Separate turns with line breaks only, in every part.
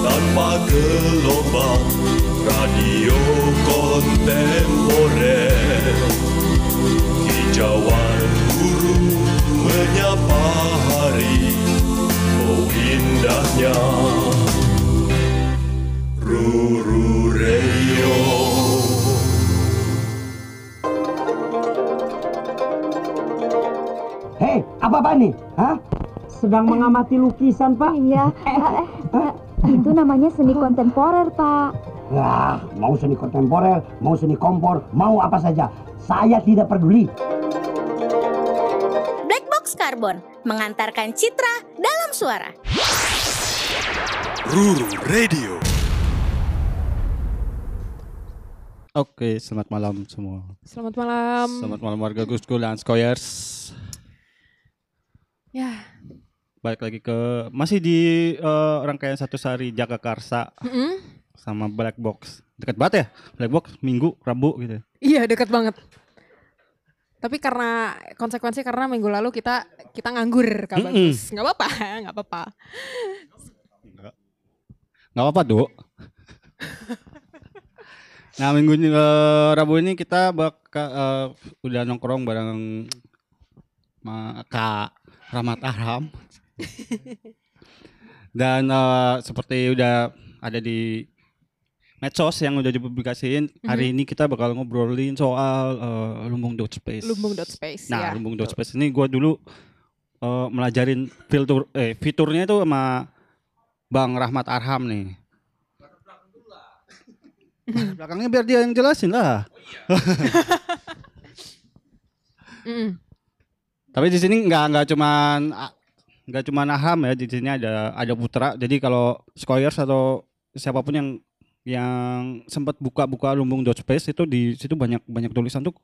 tanpa gelombang radio kontemporer hijauan guru menyapa hari oh indahnya Ruru Radio
Hei, apa pak nih? Hah? Sedang mengamati lukisan pak?
Iya, eh, eh, itu namanya seni kontemporer, Pak.
Wah, mau seni kontemporer, mau seni kompor, mau apa saja. Saya tidak peduli.
Black Box Carbon mengantarkan citra dalam suara.
Ruru Radio
Oke, selamat malam semua.
Selamat malam.
Selamat malam warga Gusku dan Skoyers.
Ya.
Balik lagi ke masih di eh, rangkaian satu sehari Jaga Karsa
Mm-mm.
sama Black Box. Dekat banget ya? Black Box Minggu, Rabu gitu.
Iya dekat banget. Tapi karena konsekuensi karena minggu lalu kita kita nganggur Kak
Mm-mm.
Bagus. Nggak apa-apa, nggak apa-apa.
Nggak apa-apa, Dok. nah, minggu ini, eh, Rabu ini kita bakal eh, udah nongkrong bareng Kak Rahmat Ahram. Dan eh, seperti udah ada di medsos yang udah dipublikasiin, hari ini kita bakal ngobrolin soal eh, lumbung dot space.
Lumbung dot space
Nah,
ya.
lumbung dot space ini gua dulu eh, melajarin filter eh fiturnya itu sama Bang Rahmat Arham nih. Belakangnya biar dia yang jelasin lah.
Mm-mm.
Tapi di sini nggak nggak cuman ah, nggak cuman Aham ya di sini ada ada Putra. Jadi kalau Skoyers atau siapa pun yang yang sempat buka-buka lumbung dot space itu di situ banyak banyak tulisan tuh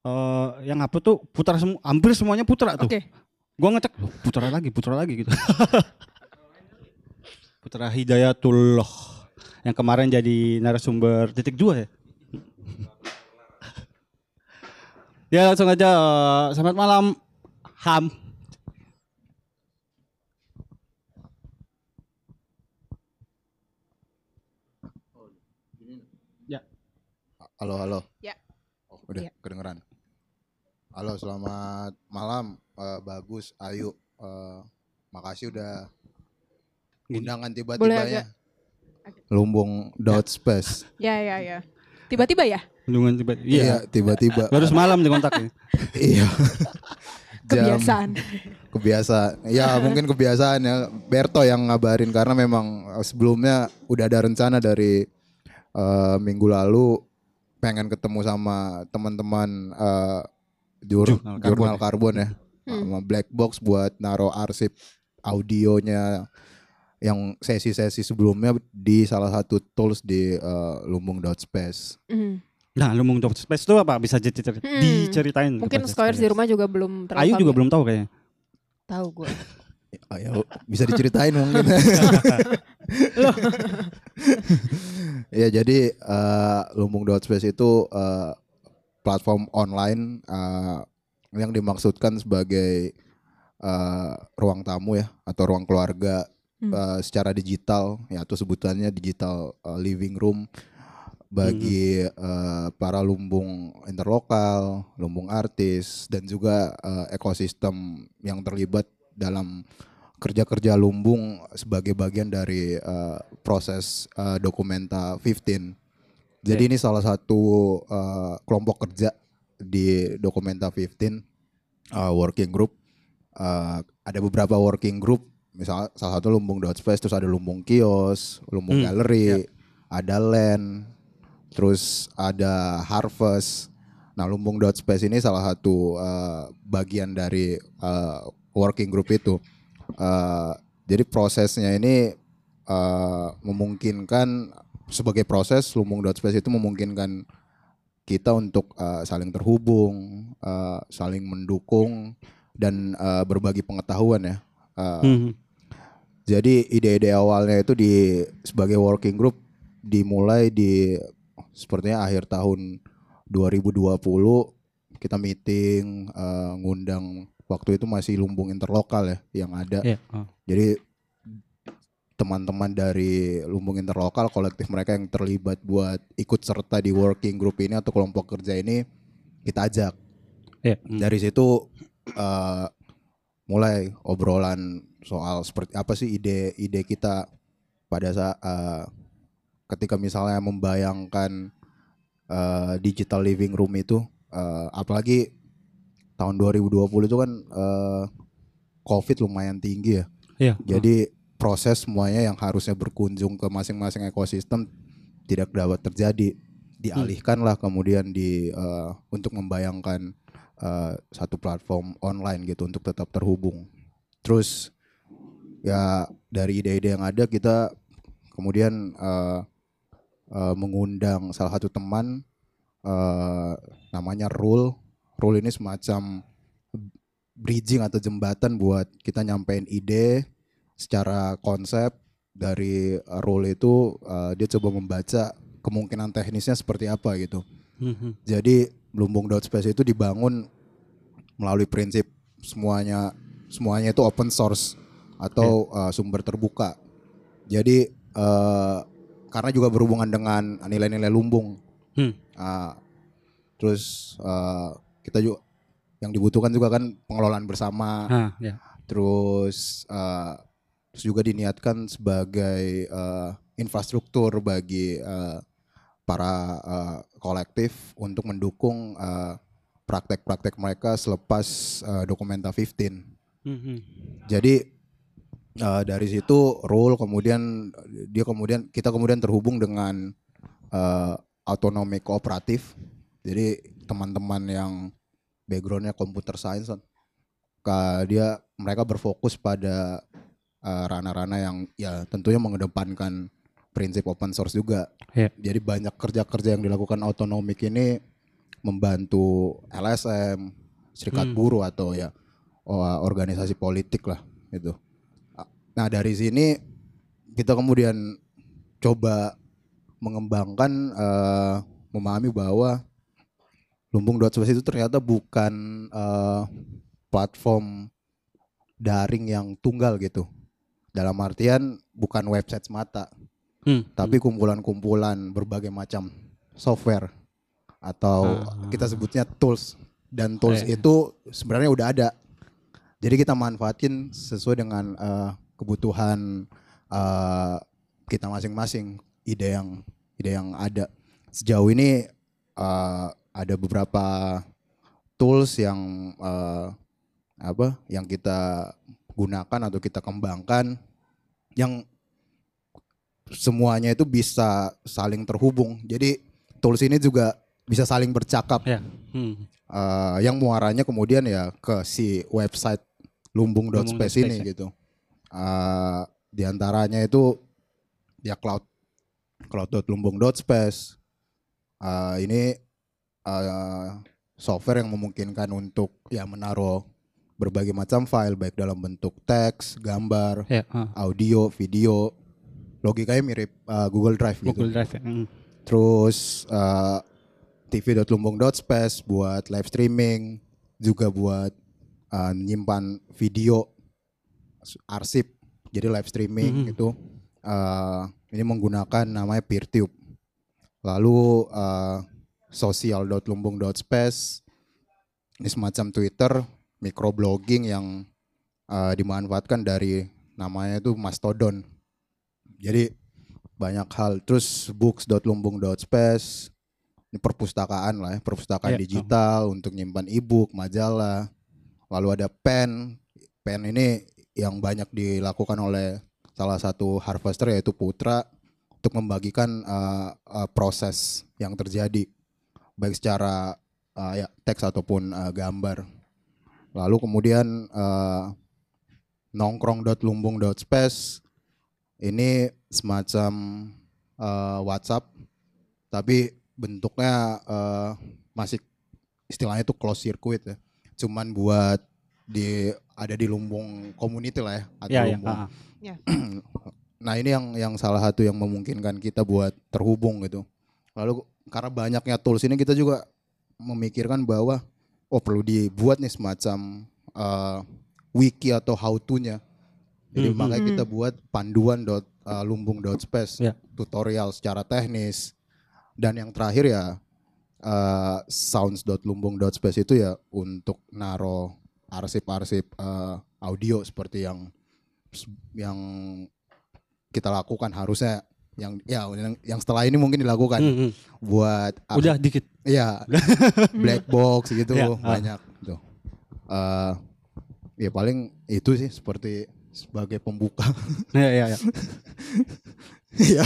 eh yang apa tuh Putra semua hampir semuanya Putra tuh.
Oke.
Gua ngecek "Loh, Putra lagi, Putra lagi gitu. Putra Hidayatullah yang kemarin jadi narasumber titik dua ya. ya langsung aja eh, selamat malam Ham.
Halo, halo.
Ya.
Oh, udah
Ya.
kedengeran. Halo, selamat malam. Eh, bagus, Ayu. Eh, makasih udah undangan tiba-tiba ya. Lumbung dot space.
Ya ya ya. Tiba-tiba ya?
Lindungan tiba
Iya,
Iya.
tiba-tiba.
Baru semalam dikontaknya.
iya. Jam-
Kebiasaan.
kebiasaan. Ya, mungkin kebiasaan ya. Berto yang ngabarin karena memang eh, sebelumnya udah ada rencana dari eh, minggu lalu pengen ketemu sama teman-teman eh, jur-
Jurnal Karbon
jurnal
ya.
karbon ya.
Hmm.
Sama black box buat naro arsip audionya yang sesi-sesi sebelumnya di salah satu tools di eh, lumbung dot space.
Mm.
Nah, lumbung dot space itu apa? Bisa dicer-
Hmm.
diceritain.
Mungkin Skoyers di rumah juga belum terlalu
Ayu juga
familiar.
belum tahu kayaknya.
tahu gue.
Ayo bisa diceritain mungkin. ya jadi eh, Lumbung Dot Space itu eh, platform online eh, yang dimaksudkan sebagai eh, ruang tamu ya atau ruang keluarga
Hmm.
eh, secara digital. Ya atau sebutannya digital eh, living room bagi eh, para lumbung interlokal, lumbung artis dan juga eh, ekosistem yang terlibat dalam kerja-kerja lumbung sebagai bagian dari eh, proses eh, dokumenta 15. Jadi ini salah satu eh, kelompok kerja di dokumenta 15 eh, working group. Eh, ada beberapa working group, misal salah satu lumbung dot space, terus ada lumbung kios, lumbung
Hmm,
galeri, ada land, terus ada harvest. Nah, lumbung dot space ini salah satu eh, bagian dari eh, working group itu. Eh, jadi prosesnya ini eh, memungkinkan sebagai proses lumbung dot space itu memungkinkan kita untuk eh, saling terhubung, eh, saling mendukung dan eh, berbagi pengetahuan ya. Eh,
Hmm.
jadi ide-ide awalnya itu di sebagai working group dimulai di sepertinya akhir tahun 2020 kita meeting eh, ngundang waktu itu masih lumbung interlokal ya yang ada.
Iya. oh.
Jadi teman-teman dari Lumbung Interlokal kolektif mereka yang terlibat buat ikut serta di working group ini atau kelompok kerja ini kita ajak
Iya. Hmm.
dari situ eh, mulai obrolan soal seperti apa sih ide-ide kita pada saat eh, ketika misalnya membayangkan eh, digital living room itu eh, apalagi tahun 2020 itu kan eh, covid lumayan tinggi ya
Iya.
jadi proses semuanya yang harusnya berkunjung ke masing-masing ekosistem tidak dapat terjadi. Dialihkanlah kemudian di eh, untuk membayangkan eh, satu platform online gitu untuk tetap terhubung. Terus ya dari ide-ide yang ada kita kemudian eh, eh, mengundang salah satu teman eh, namanya Rule. Rule ini semacam bridging atau jembatan buat kita nyampein ide secara konsep dari uh, role itu uh, dia coba membaca kemungkinan teknisnya seperti apa gitu.
Mhm.
Jadi Lumbung Dot Space itu dibangun melalui prinsip semuanya semuanya itu open source atau uh, sumber terbuka. Jadi uh, karena juga berhubungan dengan nilai-nilai lumbung.
Hmm.
Uh, terus uh, kita juga yang dibutuhkan juga kan pengelolaan bersama
Ah, ya.
terus eh, terus juga diniatkan sebagai eh, infrastruktur bagi eh, para eh, kolektif untuk mendukung eh, praktek-praktek mereka selepas eh, Dokumenta 15.
Mhm.
Jadi eh, dari situ rule kemudian dia kemudian kita kemudian terhubung dengan eh, autonomi kooperatif. Jadi teman-teman yang backgroundnya computer science kan, ka- dia mereka berfokus pada eh, ranah-ranah yang ya tentunya mengedepankan prinsip open source juga.
Iya.
Jadi banyak kerja-kerja yang dilakukan autonomik ini membantu LSM, serikat
Hmm.
buruh atau ya organisasi politik lah gitu. Nah dari sini kita kemudian coba mengembangkan eh, memahami bahwa Lumbung Dot Space itu ternyata bukan eh, platform daring yang tunggal gitu. Dalam artian bukan website semata,
Hmm.
tapi kumpulan-kumpulan berbagai macam software atau
Ah.
kita sebutnya tools dan tools
Iya.
itu sebenarnya udah ada. Jadi kita manfaatin sesuai dengan eh, kebutuhan eh, kita masing-masing, ide yang ide yang ada. Sejauh ini eh, ada beberapa tools yang eh, apa yang kita gunakan atau kita kembangkan yang semuanya itu bisa saling terhubung. Jadi tools ini juga bisa saling bercakap.
Ya. Hmm.
Eh, yang muaranya kemudian ya ke si website lumbung.space
Lumbung.space
ini
ya.
gitu. Eh, di antaranya itu ya cloud cloud.lumbung.space. Eh, ini eh, software yang memungkinkan untuk ya menaruh berbagai macam file baik dalam bentuk teks, gambar,
Ya. ah.
audio, video. Logikanya mirip eh, Google Drive gitu.
Google Drive. ya. Hmm.
Terus uh, tv.lumbung.space buat live streaming, juga buat uh, nyimpan video arsip, jadi live streaming
Mhm.
gitu. Uh, ini menggunakan namanya PeerTube. Lalu uh, sosial.lumbung.space ini semacam Twitter, microblogging yang uh, dimanfaatkan dari namanya itu Mastodon. Jadi banyak hal. Terus books.lumbung.space ini perpustakaan lah ya, perpustakaan
Iya.
digital untuk nyimpan e-book, majalah. Lalu ada pen. Pen ini yang banyak dilakukan oleh salah satu harvester yaitu Putra untuk membagikan uh, uh, proses yang terjadi baik secara uh, ya teks ataupun uh, gambar. Lalu kemudian uh, nongkrong.lumbung.space ini semacam eh, WhatsApp tapi bentuknya eh, masih istilahnya itu close circuit ya. Cuman buat di ada di lumbung community lah ya atau
Ya, ya.
lumbung.
ah.
Nah ini yang yang salah satu yang memungkinkan kita buat terhubung gitu. Lalu karena banyaknya tools ini kita juga memikirkan bahwa oh perlu dibuat nih semacam eh, wiki atau how to-nya Jadi
Mhm.
makanya kita buat panduan dot uh, lumbung dot space
Ya.
tutorial secara teknis dan yang terakhir ya uh, sounds dot lumbung dot space itu ya untuk naro arsip-arsip uh, audio seperti yang yang kita lakukan harusnya yang ya yang, yang setelah ini mungkin dilakukan
Hmm, hmm.
buat
Udah dikit.
Iya, black box gitu
Ya, ah.
banyak tuh. Eh, ya paling itu sih seperti sebagai pembuka.
Iya iya iya.
Iya.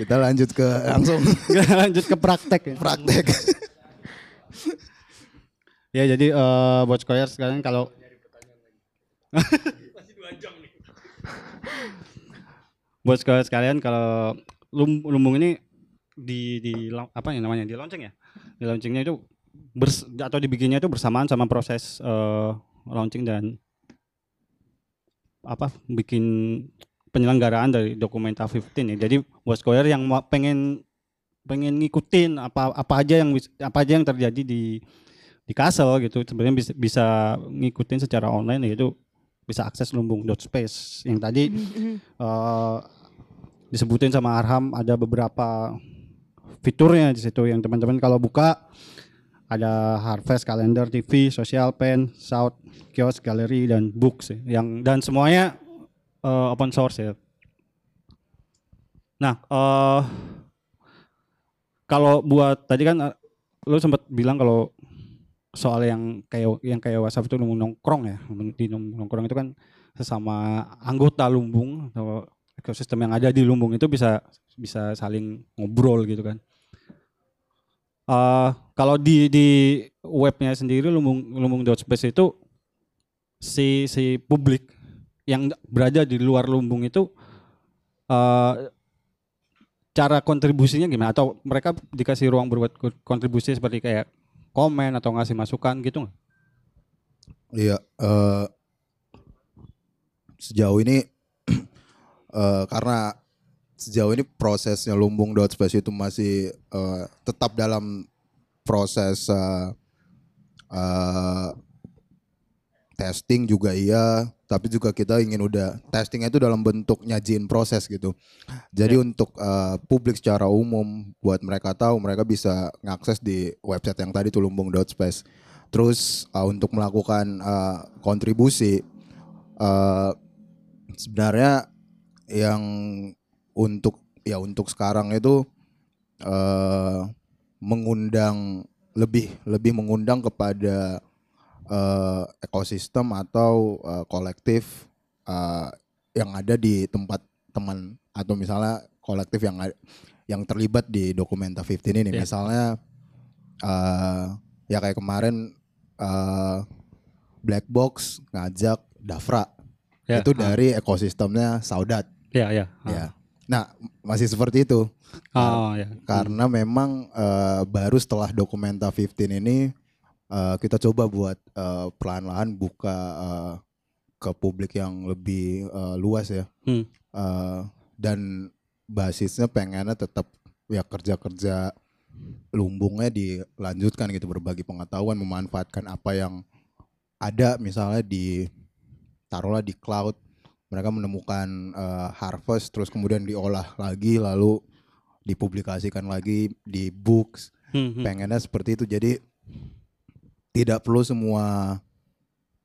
Kita lanjut ke langsung
Kita lanjut ke praktek ya.
praktek.
Ya jadi eh buat sekarang kalau buat Skoyer sekalian kalau lum- lumbung ini di di apa ya namanya di launching ya? Di launchingnya itu bers, atau dibikinnya itu bersamaan sama proses eh, launching dan apa bikin penyelenggaraan dari Documenta 15 ya jadi buat Skoyer yang pengen pengen ngikutin apa apa aja yang apa aja yang terjadi di di Castle gitu sebenarnya bisa bisa ngikutin secara online yaitu bisa akses lumbung dot space yang tadi eh, disebutin sama Arham ada beberapa fiturnya di situ yang teman-teman kalau buka ada Harvest, Calendar, TV, Social Pen, South, Kios, Gallery dan Books ya. yang dan semuanya eh, open source ya. Nah, eh kalau buat tadi kan lu sempat bilang kalau soal yang kayak yang kayak WhatsApp itu lumbung nongkrong ya. Di nongkrong itu kan sesama anggota lumbung atau ekosistem yang ada di lumbung itu bisa bisa saling ngobrol gitu kan. Eh kalau di di webnya sendiri lumbung lumbung space itu si si publik yang berada di luar lumbung itu eh cara kontribusinya gimana? Atau mereka dikasih ruang berbuat kontribusi seperti kayak komen atau ngasih masukan gitu nggak?
Iya, eh, sejauh ini eh, karena sejauh ini prosesnya lumbung dot space itu masih eh, tetap dalam proses eh, eh, testing juga iya, tapi juga kita ingin udah testingnya itu dalam bentuk nyajiin proses gitu. Jadi untuk eh, publik secara umum buat mereka tahu mereka bisa ngakses di website yang tadi tuh lumbung dot space. Terus uh, untuk melakukan uh, kontribusi uh, sebenarnya yang untuk ya untuk sekarang itu uh, mengundang lebih lebih mengundang kepada uh, ekosistem atau uh, kolektif uh, yang ada di tempat teman atau misalnya kolektif yang yang terlibat di Documenta 15 ini
Ya.
misalnya uh, ya kayak kemarin uh, Black Box ngajak Dafra
Ya,
itu
ah.
dari ekosistemnya Saudat
Ya ya.
ya. Nah masih seperti itu
Oh ya.
karena memang eh, baru setelah Documenta 15 ini eh, kita coba buat eh, pelan-pelan buka eh, ke publik yang lebih eh, luas ya
Hmm.
Eh, dan basisnya pengennya tetap ya kerja-kerja lumbungnya dilanjutkan gitu berbagi pengetahuan memanfaatkan apa yang ada misalnya di taruhlah di cloud mereka menemukan eh, harvest terus kemudian diolah lagi lalu dipublikasikan lagi di books
Hmm, hmm.
pengennya seperti itu jadi tidak perlu semua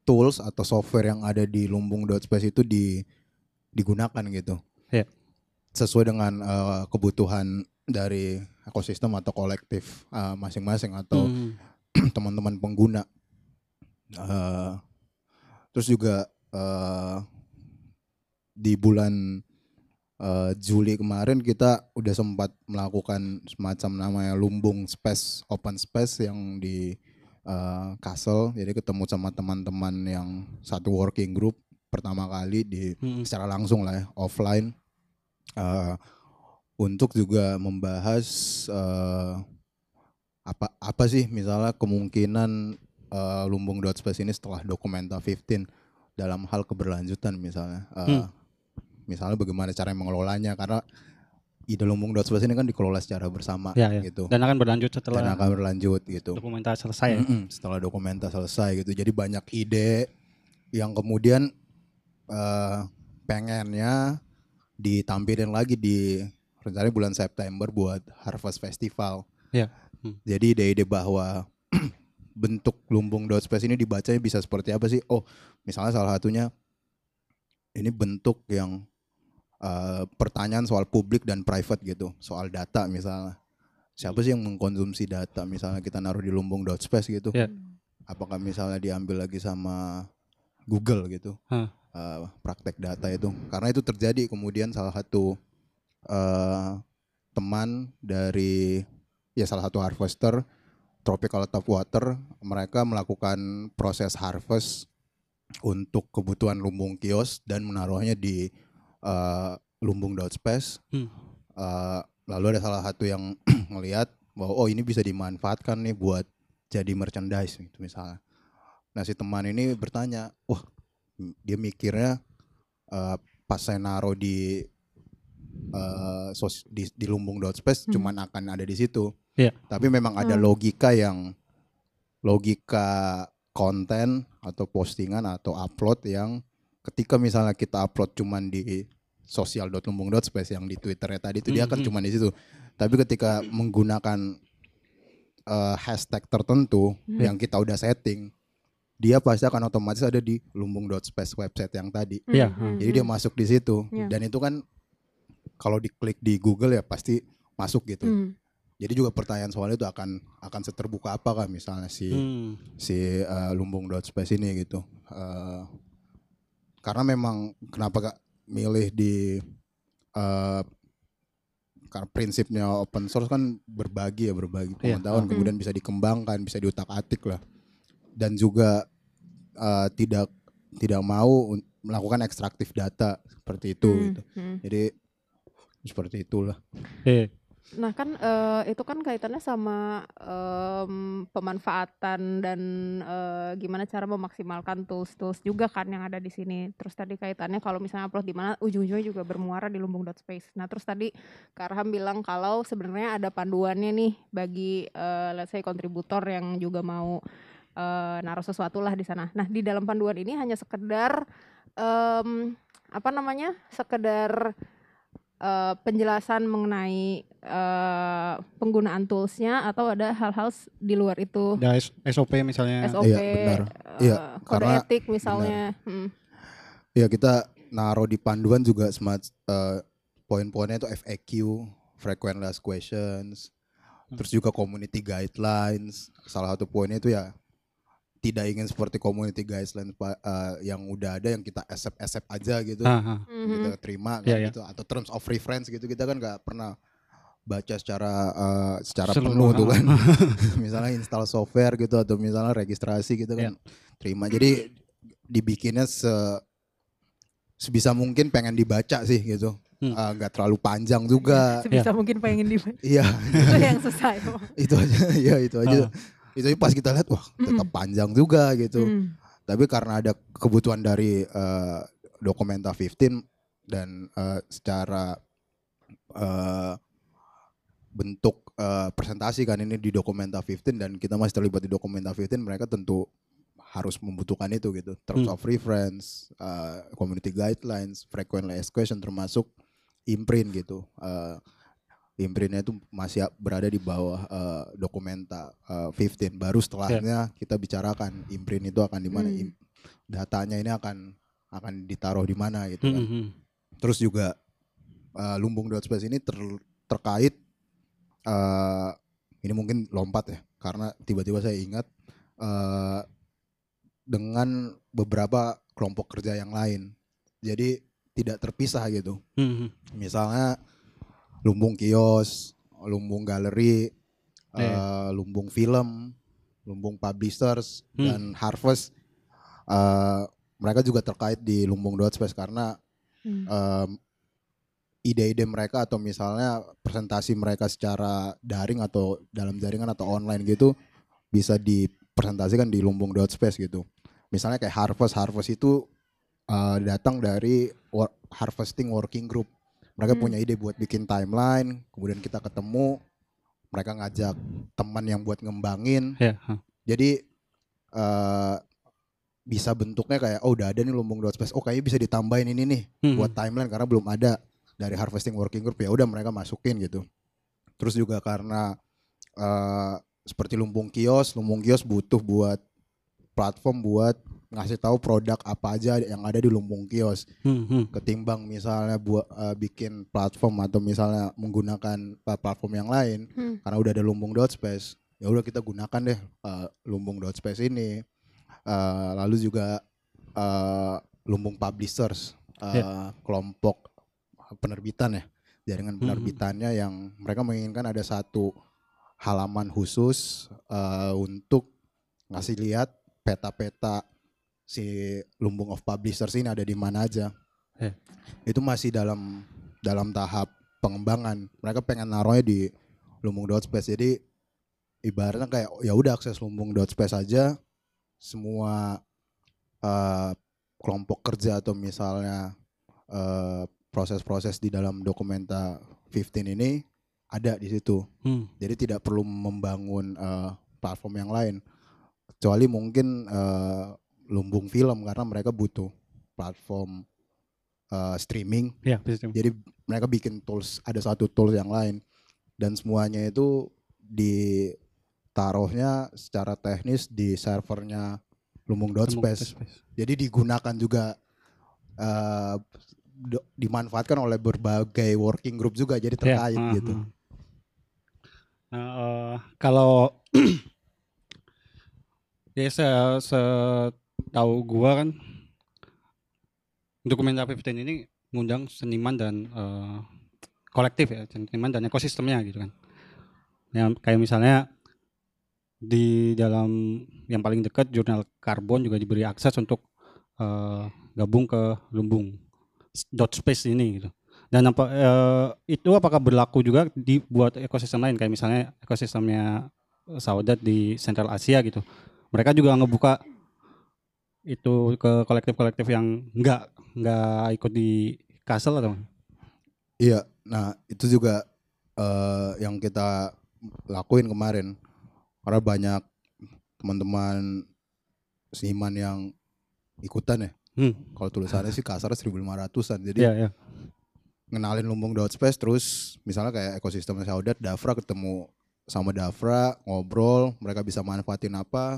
tools atau software yang ada di lumbung.space itu di digunakan gitu
Ya.
sesuai dengan eh, kebutuhan dari ekosistem atau kolektif eh, masing-masing atau
Hmm.
teman-teman pengguna. Eh, terus juga eh, di bulan eh, Juli kemarin kita udah sempat melakukan semacam namanya lumbung space open space yang di eh, Castle. Jadi ketemu sama teman-teman yang satu working group pertama kali di
Hmm.
secara langsung lah ya offline Eh, untuk juga membahas eh, apa apa sih misalnya kemungkinan eh, lumbung dot space ini setelah Documenta 15 dalam hal keberlanjutan misalnya Eh,
Hmm.
misalnya bagaimana cara mengelolanya karena ide lumbung dot space ini kan dikelola secara bersama
Ya, ya.
gitu
Dan akan berlanjut
dan
setelah
akan berlanjut gitu
dokumentasi selesai. ya?
Mm-mm, setelah dokumenta selesai gitu. Jadi banyak ide yang kemudian eh, pengennya ditampilin lagi di rencananya bulan September buat Harvest Festival.
Iya. Hmm.
Jadi ide-ide bahwa bentuk lumbung dot space ini dibacanya bisa seperti apa sih? Oh, misalnya salah satunya ini bentuk yang eh, pertanyaan soal publik dan private gitu, soal data misalnya. Siapa sih yang mengkonsumsi data misalnya kita naruh di lumbung dot space gitu?
Iya.
Apakah misalnya diambil lagi sama Google gitu?
Hah.
eh, praktek data itu karena itu terjadi kemudian salah satu eh, teman dari ya salah satu harvester tropical tap water mereka melakukan proses harvest untuk kebutuhan lumbung kios dan menaruhnya di eh, lumbung dot space
Hmm.
Eh, lalu ada salah satu yang melihat bahwa oh ini bisa dimanfaatkan nih buat jadi merchandise gitu misalnya nah si teman ini bertanya wah dia mikirnya eh, pas saya naruh di eh, sos- di, di lumbung dot space
Hmm.
cuman akan ada di situ
Iya.
tapi memang ada
Hmm.
logika yang logika konten atau postingan atau upload yang ketika misalnya kita upload cuman di sosial dot lumbung dot space yang di twitternya tadi itu dia akan
Mhm.
cuman di situ tapi ketika menggunakan eh, hashtag tertentu
Hmm.
yang kita udah setting dia pasti akan otomatis ada di lumbung dot space website yang tadi
Iya,
Hmm,
jadi dia
hmm,
masuk di situ
Iya.
dan itu kan kalau diklik di Google ya pasti masuk gitu
hmm.
jadi juga pertanyaan soal itu akan akan seterbuka apakah misalnya si
Hmm.
si eh, lumbung dot space ini gitu Eh, karena memang kenapa gak milih di eh, karena prinsipnya open source kan berbagi ya berbagi
Iya.
pengetahuan
Hmm.
kemudian bisa dikembangkan bisa diutak atik lah. Dan juga eh, tidak tidak mau melakukan ekstraktif data seperti itu
Hmm,
gitu. Jadi seperti itulah.
Eh,
Nah kan eh, itu kan kaitannya sama em, pemanfaatan dan eh, gimana cara memaksimalkan tools-tools juga kan yang ada di sini. Terus tadi kaitannya kalau misalnya upload di mana ujung-ujungnya juga bermuara di lumbung space. Nah terus tadi Kak bilang kalau sebenarnya ada panduannya nih bagi eh, let's say kontributor yang juga mau eh, naruh sesuatu lah di sana. Nah di dalam panduan ini hanya sekedar em, apa namanya sekedar eh, penjelasan mengenai eh, penggunaan toolsnya atau ada hal-hal di luar itu
ada S- SOP misalnya.
SOP,
Iya, benar.
eh,
Iya,
kode
karena-
etik misalnya. Hmm.
Ya kita naruh di panduan juga smart eh, poin-poinnya itu FAQ, frequent last questions, terus juga community guidelines. Salah satu poinnya itu ya tidak ingin seperti community guidelines pa- eh, yang udah ada yang kita accept-accept aja gitu,
Ah, ah.
Mhm.
kita terima
Iya,
kan
iya.
gitu atau terms of reference gitu kita kan nggak pernah baca secara eh, secara
Seluruh,
penuh tuh kan. misalnya install software gitu atau misalnya registrasi gitu kan terima. Jadi dibikinnya se sebisa mungkin pengen dibaca sih gitu.
Hmm.
Ah, nggak terlalu panjang juga.
Sebisa mungkin pengen di
Iya,
itu yang susah emang.
itu aja. Iya, itu aja.
Ah.
Itu pas kita lihat wah, tetap panjang juga gitu.
Hmm.
Tapi karena ada kebutuhan dari eh, Documenta 15 dan eh, secara eh, bentuk eh, presentasi kan ini di Documenta 15 dan kita masih terlibat di Documenta 15 mereka tentu harus membutuhkan itu gitu terms
Hmm.
of reference, eh, community guidelines, frequently asked question termasuk imprint gitu. Eh, imprintnya itu masih berada di bawah eh, Documenta eh, 15. Baru setelahnya kita bicarakan imprint itu akan di mana,
Hmm.
datanya ini akan akan ditaruh di mana gitu kan.
Hmm, hmm.
Terus juga uh, lumbung dot space ini ter- terkait uh, ini mungkin lompat ya karena tiba-tiba saya ingat uh, dengan beberapa kelompok kerja yang lain. Jadi tidak terpisah gitu.
Hmm, hmm.
Misalnya lumbung kios, lumbung galeri,
Iya.
uh, lumbung film, lumbung publishers
Hmm.
dan harvest uh, mereka juga terkait di lumbung dot space karena
Hmm.
ide-ide mereka atau misalnya presentasi mereka secara daring atau dalam jaringan atau online gitu bisa dipresentasikan di lumbung dot space gitu. Misalnya kayak harvest harvest itu eh, datang dari wor- harvesting working group. Mereka
Hmm.
punya ide buat bikin timeline, kemudian kita ketemu, mereka ngajak teman yang buat ngembangin.
Ya, ah.
Jadi eh bisa bentuknya kayak oh udah ada nih lumbung dot space oh kayaknya bisa ditambahin ini nih
Hmm.
buat timeline karena belum ada dari harvesting working group ya udah mereka masukin gitu terus juga karena eh, seperti lumbung kios lumbung kios butuh buat platform buat ngasih tahu produk apa aja yang ada di lumbung kios
Hmm, hmm.
ketimbang misalnya buat eh, bikin platform atau misalnya menggunakan eh, platform yang lain
Hmm.
karena udah ada lumbung dot space ya udah kita gunakan deh eh, lumbung dot space ini Eh, lalu juga eh, lumbung publishers eh, kelompok penerbitan ya jaringan
Mhm.
penerbitannya yang mereka menginginkan ada satu halaman khusus eh, untuk ngasih lihat peta-peta si lumbung of publishers ini ada di mana aja.
Eh.
itu masih dalam dalam tahap pengembangan. Mereka pengen naruhnya di lumbung dot space. Jadi ibaratnya kayak ya udah akses lumbung dot space aja. Semua eh, kelompok kerja atau misalnya eh, proses-proses di dalam dokumenta 15 ini ada di situ.
Hmm.
jadi tidak perlu membangun eh, platform yang lain kecuali mungkin eh, lumbung film karena mereka butuh platform eh, streaming.
Ya,
jadi mereka bikin tools ada satu tools yang lain. Dan semuanya itu ditaruhnya secara teknis di servernya lumbung dot
Lumbung
space jadi digunakan juga do- dimanfaatkan oleh berbagai working group juga jadi
Ya,
terkait
ah,
gitu.
ah. Nah, eh, kalau ya se, tahu gua kan Dokumenta 15 ini ngundang seniman dan eh, kolektif ya, seniman dan ekosistemnya gitu kan. Yang kayak misalnya di dalam yang paling dekat jurnal Karbon juga diberi akses untuk eh, gabung ke lumbung dot space ini gitu. Dan apa eh, itu apakah berlaku juga di buat ekosistem lain kayak misalnya ekosistemnya Saudat di Central Asia gitu. Mereka juga ngebuka itu ke kolektif-kolektif yang enggak enggak ikut di Castle atau
Iya, nah itu juga eh, yang kita lakuin kemarin. Karena banyak teman-teman seniman yang ikutan ya.
Hmm.
Kalau tulisannya sih kasar 1500-an. Jadi
Iya, iya.
ngenalin lumbung dot space terus misalnya kayak ekosistem Saudat, Dafra ketemu sama Dafra, ngobrol, mereka bisa manfaatin apa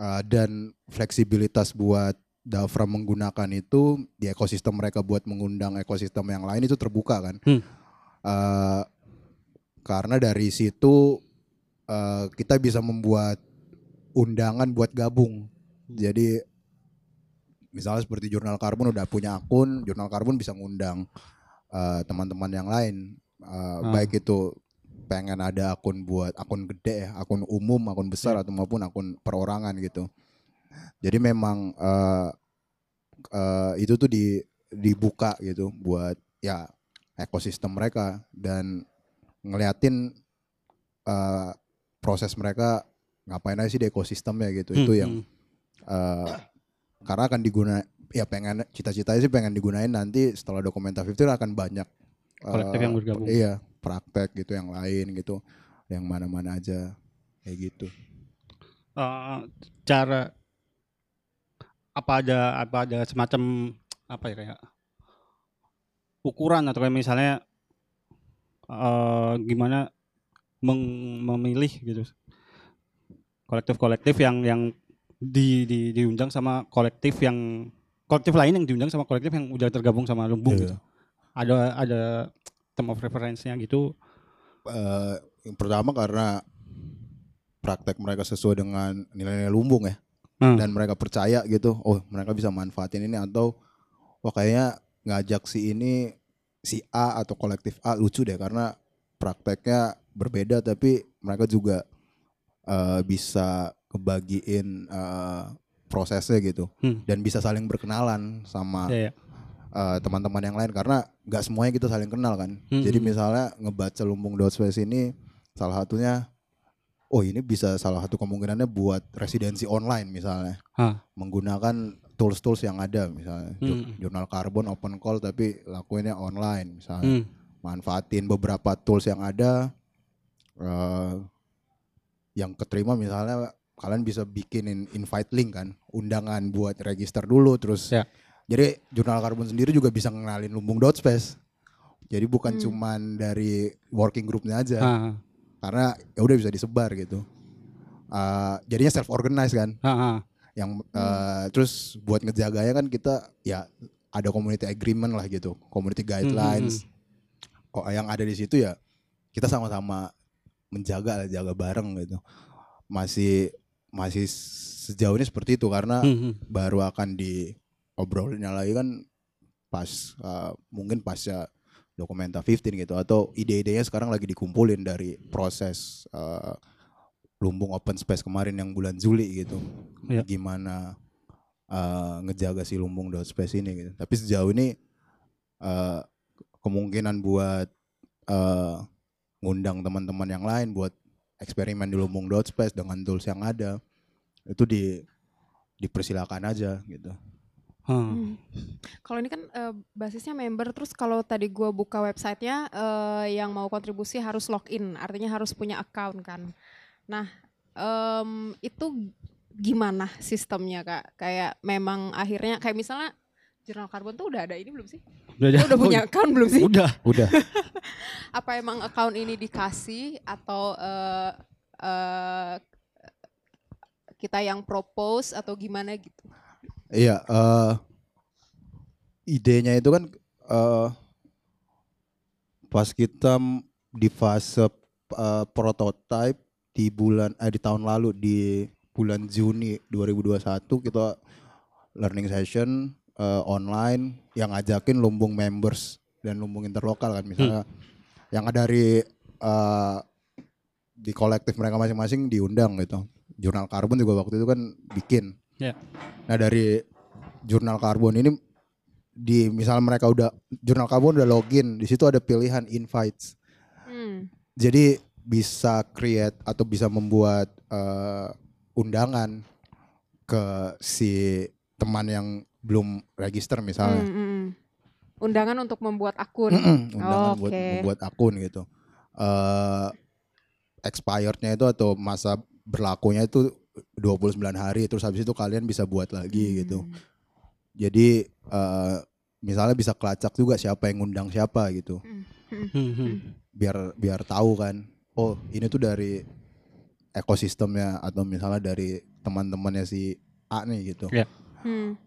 eh, dan fleksibilitas buat Dafra menggunakan itu di ekosistem mereka buat mengundang ekosistem yang lain itu terbuka kan.
Hmm.
Eh, karena dari situ eh, kita bisa membuat undangan buat gabung. Jadi misalnya seperti Jurnal Karbon udah punya akun, Jurnal Karbon bisa ngundang eh, teman-teman yang lain, Eh,
Ah.
baik itu pengen ada akun buat akun gede ya, akun umum, akun besar atau maupun akun perorangan gitu. Jadi memang eh, eh, itu tuh di dibuka gitu buat ya ekosistem mereka dan ngeliatin eh, proses mereka ngapain aja sih di ekosistemnya gitu.
Hmm,
Itu yang
hmm.
eh, karena akan diguna ya pengen cita-citanya sih pengen digunain nanti setelah dokumenta 15 akan banyak
Kolektif yang bergabung.
Iya, praktek gitu yang lain gitu. Yang mana-mana aja kayak gitu.
Eh, cara apa ada apa ada semacam apa ya kayak ukuran atau kayak misalnya eh gimana meng- memilih gitu kolektif-kolektif yang yang di, di diundang sama kolektif yang kolektif lain yang diundang sama kolektif yang udah tergabung sama lumbung
Iya.
gitu ada ada term of reference-nya gitu
Eh, yang pertama karena praktek mereka sesuai dengan nilai-nilai lumbung ya.
Hmm.
Dan mereka percaya gitu, oh mereka bisa manfaatin ini atau wah kayaknya ngajak si ini si A atau kolektif A lucu deh karena prakteknya berbeda tapi mereka juga eh, bisa kebagiin eh, prosesnya gitu
Hmm.
dan bisa saling berkenalan sama eh, teman-teman yang lain karena nggak semuanya kita saling kenal kan.
Hmm,
Jadi misalnya ngebaca lumbung dot space ini salah satunya oh ini bisa salah satu kemungkinannya buat residensi online misalnya.
Hah.
Menggunakan tools-tools yang ada misalnya
Hmm.
jurnal karbon open call tapi lakuinnya online misalnya.
Hmm.
Manfaatin beberapa tools yang ada eh, yang keterima misalnya kalian bisa bikinin invite link kan, undangan buat register dulu terus.
Ya.
Jadi jurnal karbon sendiri juga bisa ngenalin lumbung dot space. Jadi bukan
Hmm.
cuman dari working groupnya aja,
Ah,
karena ya udah bisa disebar gitu. Eh, jadinya self organize kan,
ah, ah.
yang eh, terus buat ngejaganya kan kita ya ada community agreement lah gitu, community guidelines. Kok yang ada di situ ya kita sama-sama menjaga lah, jaga bareng gitu. Masih masih sejauh ini seperti itu karena
Hmm, hmm.
baru akan diobrolinnya lagi kan pas uh, mungkin pasca dokumenta 15 gitu atau ide-idenya sekarang lagi dikumpulin dari proses uh, lumbung open space kemarin yang bulan Juli gitu
Iya.
gimana uh, ngejaga si lumbung dot space ini gitu tapi sejauh ini uh, kemungkinan buat uh, ngundang teman-teman yang lain buat eksperimen di lumbung dot space dengan tools yang ada itu di dipersilakan aja gitu.
Hmm. Kalau ini kan eh, basisnya member, terus kalau tadi gua buka websitenya eh, yang mau kontribusi harus login, artinya harus punya account kan. Nah em, itu gimana sistemnya kak? Kayak memang akhirnya kayak misalnya jurnal karbon tuh udah ada ini belum sih?
Udah,
Dia udah punya account belum sih?
Udah.
udah
Apa emang account ini dikasih atau eh, eh, kita yang propose atau gimana gitu?
Iya, eh idenya itu kan eh pas kita di fase eh, prototype di bulan eh di tahun lalu di bulan Juni 2021 kita learning session eh, online yang ngajakin lumbung members dan lumbung interlokal kan misalnya yang ada dari eh, di kolektif mereka masing-masing diundang gitu. Jurnal Karbon juga waktu itu kan bikin.
Ya.
Nah dari jurnal karbon ini di misal mereka udah jurnal karbon udah login di situ ada pilihan invites
Hmm.
jadi bisa create atau bisa membuat eh, undangan ke si teman yang belum register misalnya
Hmm, hmm, hmm. Undangan untuk membuat akun.
Undangan buat
Oke.
membuat akun gitu eh expirednya itu atau masa berlakunya itu 29 hari terus habis itu kalian bisa buat lagi gitu
Hmm.
Jadi eh, misalnya bisa kelacak juga siapa yang ngundang siapa gitu.
Hmm, hmm.
Biar biar tahu kan. Oh, ini tuh dari ekosistemnya atau misalnya dari teman-temannya si A nih gitu.
Ya.
Hmm.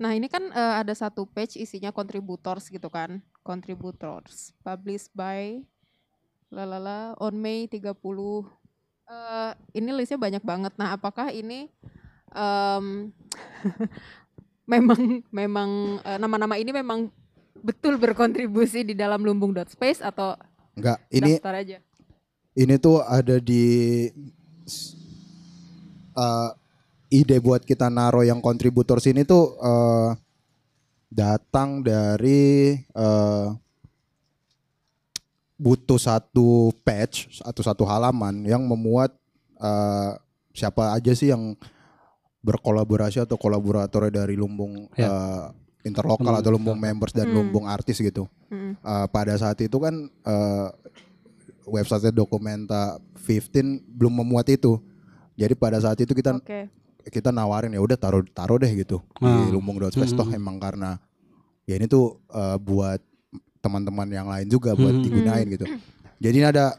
Nah ini kan eh, ada satu page isinya contributors gitu kan, contributors published by lalala on May 30. Eh, ini listnya banyak banget. Nah apakah ini em, memang memang eh, nama-nama ini memang betul berkontribusi di dalam lumbung dot space atau
Enggak, ini
daftar aja?
ini tuh ada di eh, ide buat kita naro yang kontributor sini tuh eh, datang dari eh, butuh satu patch atau satu halaman yang memuat eh, siapa aja sih yang berkolaborasi atau kolaborator dari lumbung
Ya.
eh, interlokal atau lumbung members dan
Hmm.
lumbung artis gitu
Mm-mm.
uh, pada saat itu kan uh, website Dokumenta 15 belum memuat itu. Jadi pada saat itu kita
Oke.
kita nawarin ya udah taruh taruh deh gitu
Ah.
di lumbung Space toh
Mhm.
emang karena ya ini tuh uh, buat teman-teman yang lain juga buat
Mhm.
digunain gitu. Jadi ini ada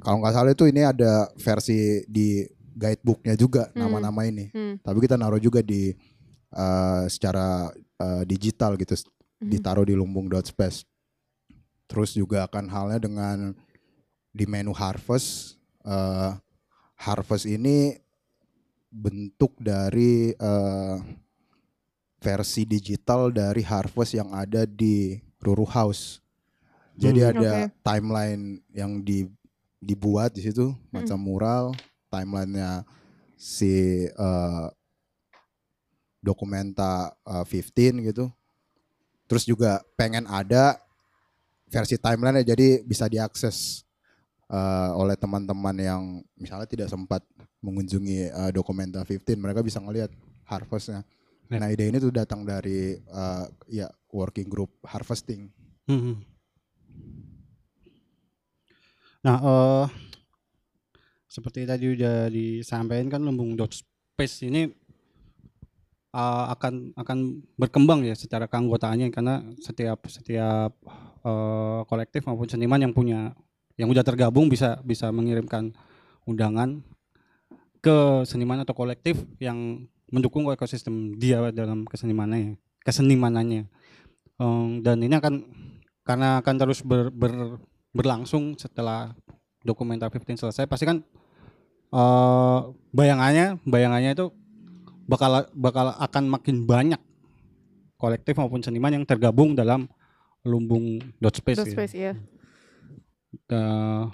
kalau nggak salah itu ini ada versi di guidebooknya juga
Hmm.
nama-nama ini.
Hmm.
Tapi kita naruh juga di uh, secara uh, digital gitu,
Mhm.
ditaruh di lumbung.space. Terus juga akan halnya dengan di menu harvest. uh, harvest ini bentuk dari uh, versi digital dari harvest yang ada di Ruru House. Jadi
Hmm.
ada
Oke.
timeline yang di, dibuat di situ macam mural, timelinenya si uh, dokumenta uh, 15 gitu. Terus juga pengen ada versi timeline jadi bisa diakses uh, oleh teman-teman yang misalnya tidak sempat mengunjungi uh, dokumenta 15, mereka bisa ngelihat harvestnya.
Ya.
Nah ide ini tuh datang dari uh, ya working group harvesting.
Hmm. Nah, eh seperti tadi udah disampaikan kan lumbung dot space ini uh, akan akan berkembang ya secara keanggotaannya karena setiap setiap uh, kolektif maupun seniman yang punya yang udah tergabung bisa bisa mengirimkan undangan ke seniman atau kolektif yang mendukung ekosistem dia dalam kesenimanannya kesenimanannya Um, dan ini akan karena akan terus ber, ber- berlangsung setelah dokumenter 15 selesai pasti kan eh, bayangannya bayangannya itu bakal bakal akan makin banyak kolektif maupun seniman yang tergabung dalam lumbung dot space,
Dot
gitu.
space ya.
Eh,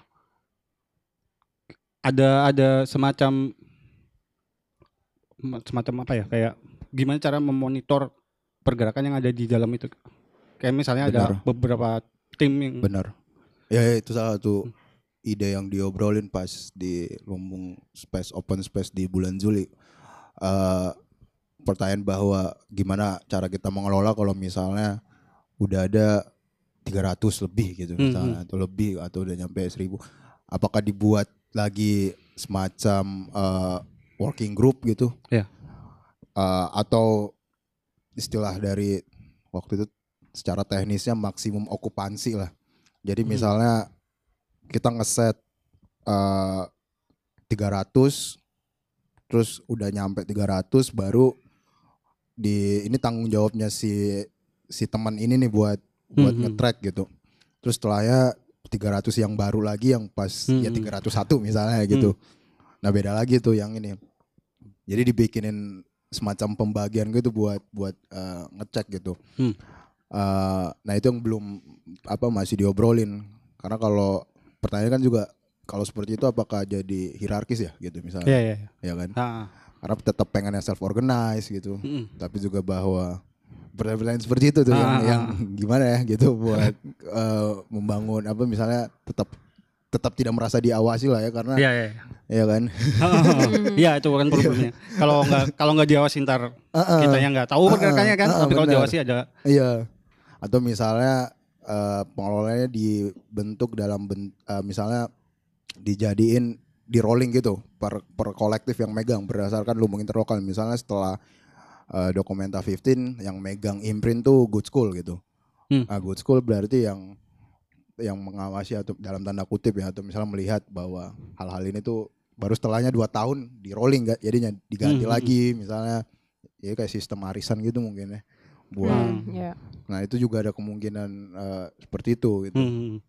ada ada semacam semacam apa ya kayak gimana cara memonitor pergerakan yang ada di dalam itu kayak misalnya ada
Benar.
beberapa tim yang
Benar. Ya, ya, itu salah satu ide yang diobrolin pas di lumbung space open space di bulan Juli. Eh pertanyaan bahwa gimana cara kita mengelola kalau misalnya udah ada 300 lebih gitu
Hmm,
misalnya atau lebih atau udah nyampe 1000 apakah dibuat lagi semacam eh, working group gitu
Ya.
Eh, atau istilah dari waktu itu secara teknisnya maksimum okupansi lah jadi
Hmm.
misalnya kita ngeset eh 300 terus udah nyampe 300 baru di ini tanggung jawabnya si si teman ini nih buat buat
Mhm.
nge-track gitu. Terus setelahnya 300 yang baru lagi yang pas ya
Mhm.
301 misalnya gitu. Nah, beda lagi tuh yang ini. Jadi dibikinin semacam pembagian gitu buat buat eh, ngecek gitu.
Hmm.
Eh, nah itu yang belum apa masih diobrolin karena kalau pertanyaan kan juga kalau seperti itu apakah jadi hierarkis ya gitu misalnya
ya ya, ya.
ya kan
Ah,
karena tetap pengennya self organize gitu
mm-mm.
tapi juga bahwa pertanyaan-pertanyaan seperti itu tuh yang,
Ah,
yang gimana ya gitu buat eh, membangun apa misalnya tetap tetap tidak merasa diawasi lah ya karena
ya ya ya.
ya kan
Iya itu kan problemnya. Kalau nggak kalau nggak diawasi ntar
Uh-uh.
kita yang nggak tahu pergerakannya kan.
Uh-uh,
Tapi kalau
benar.
diawasi ada
Iya. Atau misalnya eh, pengelolanya dibentuk dalam ben- eh, misalnya dijadiin di rolling gitu per per kolektif yang megang berdasarkan lumbung interlokal. Misalnya setelah eh, Dokumenta 15 yang megang imprint tuh Good School gitu.
Hmm.
Ah, good School berarti yang yang mengawasi atau dalam tanda kutip ya atau misalnya melihat bahwa hal-hal ini tuh baru setelahnya dua tahun di rolling nggak jadinya diganti
Hmm.
lagi misalnya ya kayak sistem arisan gitu mungkin ya buat
Hmm, ya.
Nah itu juga ada kemungkinan eh, seperti itu. Gitu.
Hmm.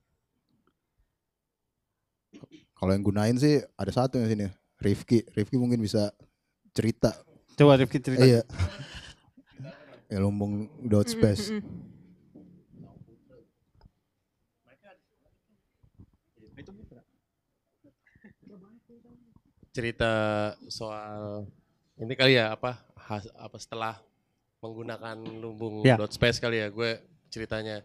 Kalau yang gunain sih ada satu yang sini, Rifki. Rifki mungkin bisa cerita.
Coba Rifki cerita.
Iya. ya lumbung dot space.
Mm, mm,
cerita soal ini kali ya apa has- apa setelah menggunakan lumbung
Ya.
dot space kali ya gue ceritanya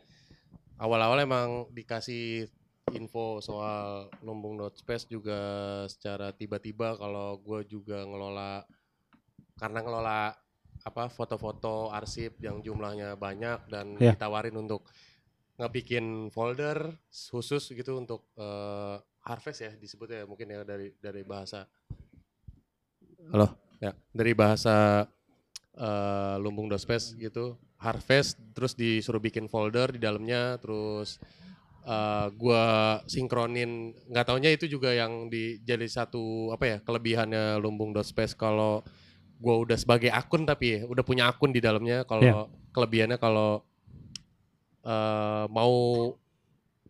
awal-awal emang dikasih info soal lumbung dot space juga secara tiba-tiba kalau gue juga ngelola karena ngelola apa foto-foto arsip yang jumlahnya banyak dan
Ya.
ditawarin untuk ngebikin folder khusus gitu untuk eh, harvest ya disebutnya ya, mungkin ya dari dari bahasa. Halo? Ya dari bahasa eh, lumbung dospes gitu. Harvest terus disuruh bikin folder di dalamnya terus eh, gua sinkronin. Nggak taunya itu juga yang di jadi satu apa ya kelebihannya lumbung dospes kalau gua udah sebagai akun tapi ya, udah punya akun di dalamnya. Kalau kelebihannya kalau eh, mau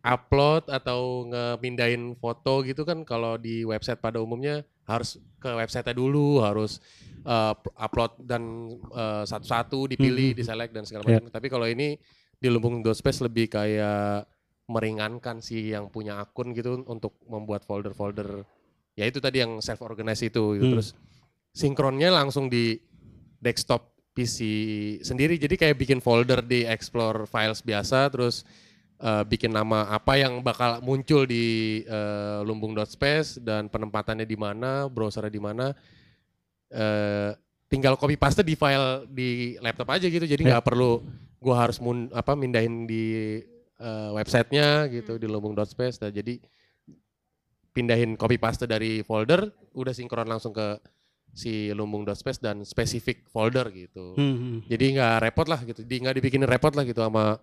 upload atau ngemindahin foto gitu kan kalau di website pada umumnya harus ke website dulu harus eh, upload dan eh, satu-satu dipilih,
Mhm.
diselect dan segala macam. Tapi kalau ini di lumbung Dospace lebih kayak meringankan si yang punya akun gitu untuk membuat folder-folder ya itu tadi yang self organize itu gitu.
Hmm.
terus sinkronnya langsung di desktop PC sendiri jadi kayak bikin folder di explore files biasa terus eh, bikin nama apa yang bakal muncul di eh, lumbung.space dan penempatannya di mana, browsernya di mana. eh, tinggal copy paste di file di laptop aja gitu. Jadi nggak perlu gua harus mun, apa mindahin di eh, websitenya gitu di lumbung.space. Nah, jadi pindahin copy paste dari folder udah sinkron langsung ke si lumbung.space dan spesifik folder gitu.
Hmm, hmm.
Jadi nggak repot lah gitu, di nggak dibikinin repot lah gitu sama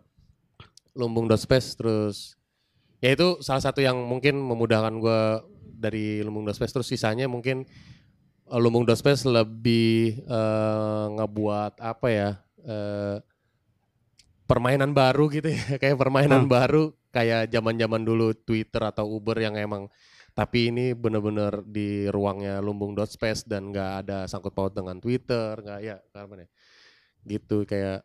lumbung.space terus ya itu salah satu yang mungkin memudahkan gua dari lumbung.space terus sisanya mungkin eh, lumbung.space lebih eh, ngebuat apa ya eh, permainan baru gitu ya. Kayak permainan
Hmm.
baru kayak zaman-zaman dulu Twitter atau Uber yang emang tapi ini bener-bener di ruangnya lumbung.space dan nggak ada sangkut paut dengan Twitter nggak ya apa ya gitu kayak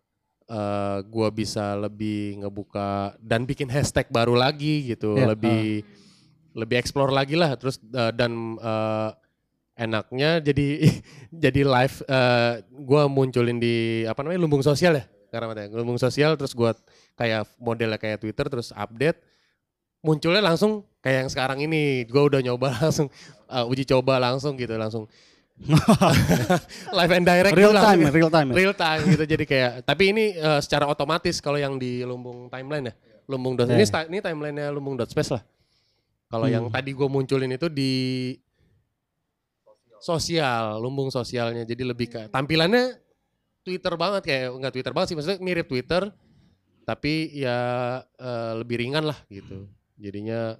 eh gua bisa lebih ngebuka dan bikin hashtag baru lagi gitu
Ya,
lebih lebih explore lagi lah. Terus eh, dan eh, enaknya jadi jadi live eh gua munculin di apa namanya lumbung sosial ya karena apa ya, lumbung sosial terus gua kayak modelnya kayak Twitter terus update. Munculnya langsung kayak yang sekarang ini. Gua udah nyoba langsung eh, uji coba langsung gitu langsung live and direct
real
gitu
time,
ya.
real time.
real time gitu jadi kayak tapi ini eh, secara otomatis kalau yang di lumbung timeline ya lumbung dot
Ya,
ini
ya.
sta- ini timelinenya lumbung dot space lah kalau yang
Hmm.
tadi gue munculin itu di sosial lumbung sosialnya jadi lebih kayak tampilannya Twitter banget kayak nggak Twitter banget sih maksudnya mirip Twitter tapi ya eh, lebih ringan lah gitu jadinya